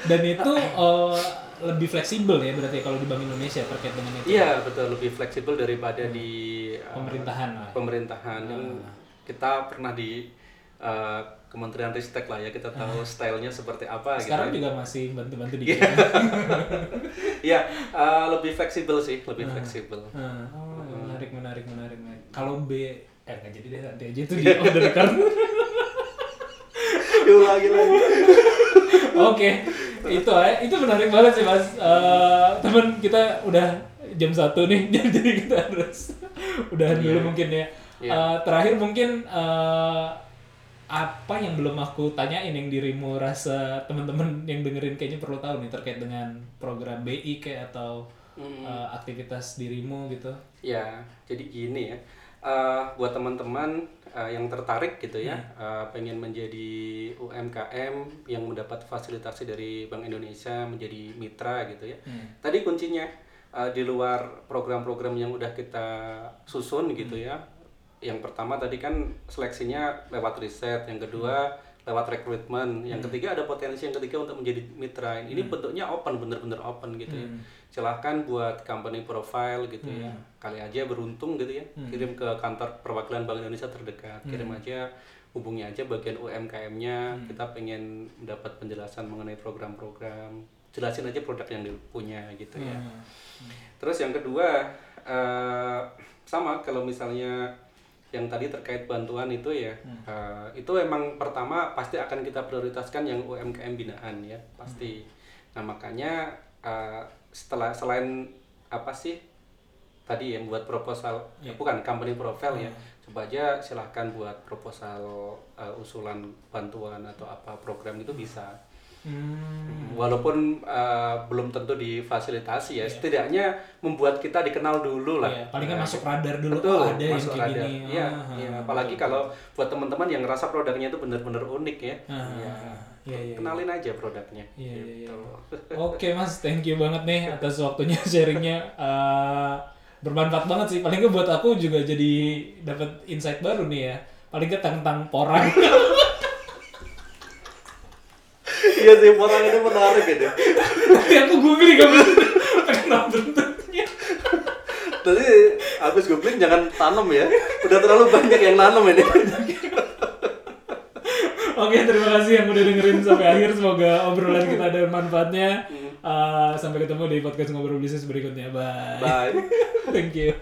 Dan itu eh, lebih fleksibel ya berarti kalau di Bank Indonesia terkait dengan itu. Iya betul lebih fleksibel daripada di uh, pemerintahan lah pemerintahan. Yang kita pernah di uh, Kementerian Ristek lah ya kita tahu stylenya seperti apa sekarang gitu juga masih bantu-bantu dikit Iya, uh, lebih fleksibel sih, lebih fleksibel. Nah, oh, menarik menarik menarik menarik. kalau B eh nggak jadi deh nanti aja itu di off the record Diulangi lagi. Oke, itu eh, itu menarik banget sih mas. Eh, temen kita udah jam satu nih, jadi kita harus udahan dulu mungkin ya. Iya. Eh, terakhir mungkin eh, apa yang belum aku tanyain yang dirimu rasa teman-teman yang dengerin kayaknya perlu tahu nih terkait dengan program BI kayak atau eh, aktivitas dirimu gitu. Ya, jadi gini ya. Uh, buat teman-teman uh, yang tertarik gitu ya, uh, pengen menjadi UMKM yang mendapat fasilitasi dari Bank Indonesia menjadi mitra gitu ya. Tadi kuncinya uh, di luar program-program yang udah kita susun gitu ya. Yang pertama tadi kan seleksinya lewat riset, yang kedua lewat rekrutmen, yang ketiga ada potensi yang ketiga untuk menjadi mitra. Ini bentuknya open, bener-bener open gitu ya. Silahkan buat company profile gitu ya. Kali aja beruntung gitu ya, kirim ke kantor perwakilan Bank Indonesia terdekat, kirim aja hubungi aja bagian UMKM-nya, kita pengen mendapat penjelasan mengenai program-program, jelasin aja produk yang dipunya gitu ya. Terus yang kedua eh, sama kalau misalnya yang tadi terkait bantuan itu ya, eh, itu emang pertama pasti akan kita prioritaskan yang UMKM binaan ya pasti. Nah makanya eh, setelah selain apa sih tadi yang buat proposal bukan company profile ya, coba aja silahkan buat proposal eh, usulan bantuan atau apa program itu bisa. Hmm. Walaupun uh, belum tentu difasilitasi ya, setidaknya membuat kita dikenal dulu lah. Iya, paling kan Nah, masuk radar dulu Betul, oh, ada yang masuk kayak radar. gini. Iya, Ah, ah, apalagi kalau buat teman-teman yang ngerasa produknya itu benar-benar unik ya. Ah, Iya. iya, iya. Kenalin aja produknya. Iya, iya, iya. Gitu. Oke mas, thank you banget nih atas waktunya sharingnya Eh, bermanfaat banget sih. Paling buat aku juga jadi dapat insight baru nih ya. Paling tentang porang. Iya sih, orang ini menarik gitu. Tapi aku googling bisa kenal bentuknya. Tadi habis googling jangan tanam ya. Udah terlalu banyak yang nanam ini. Oke, terima kasih yang udah dengerin sampai akhir. Semoga obrolan kita ada manfaatnya. Eh, sampai ketemu di podcast ngobrol bisnis berikutnya. Bye. Bye. Thank you.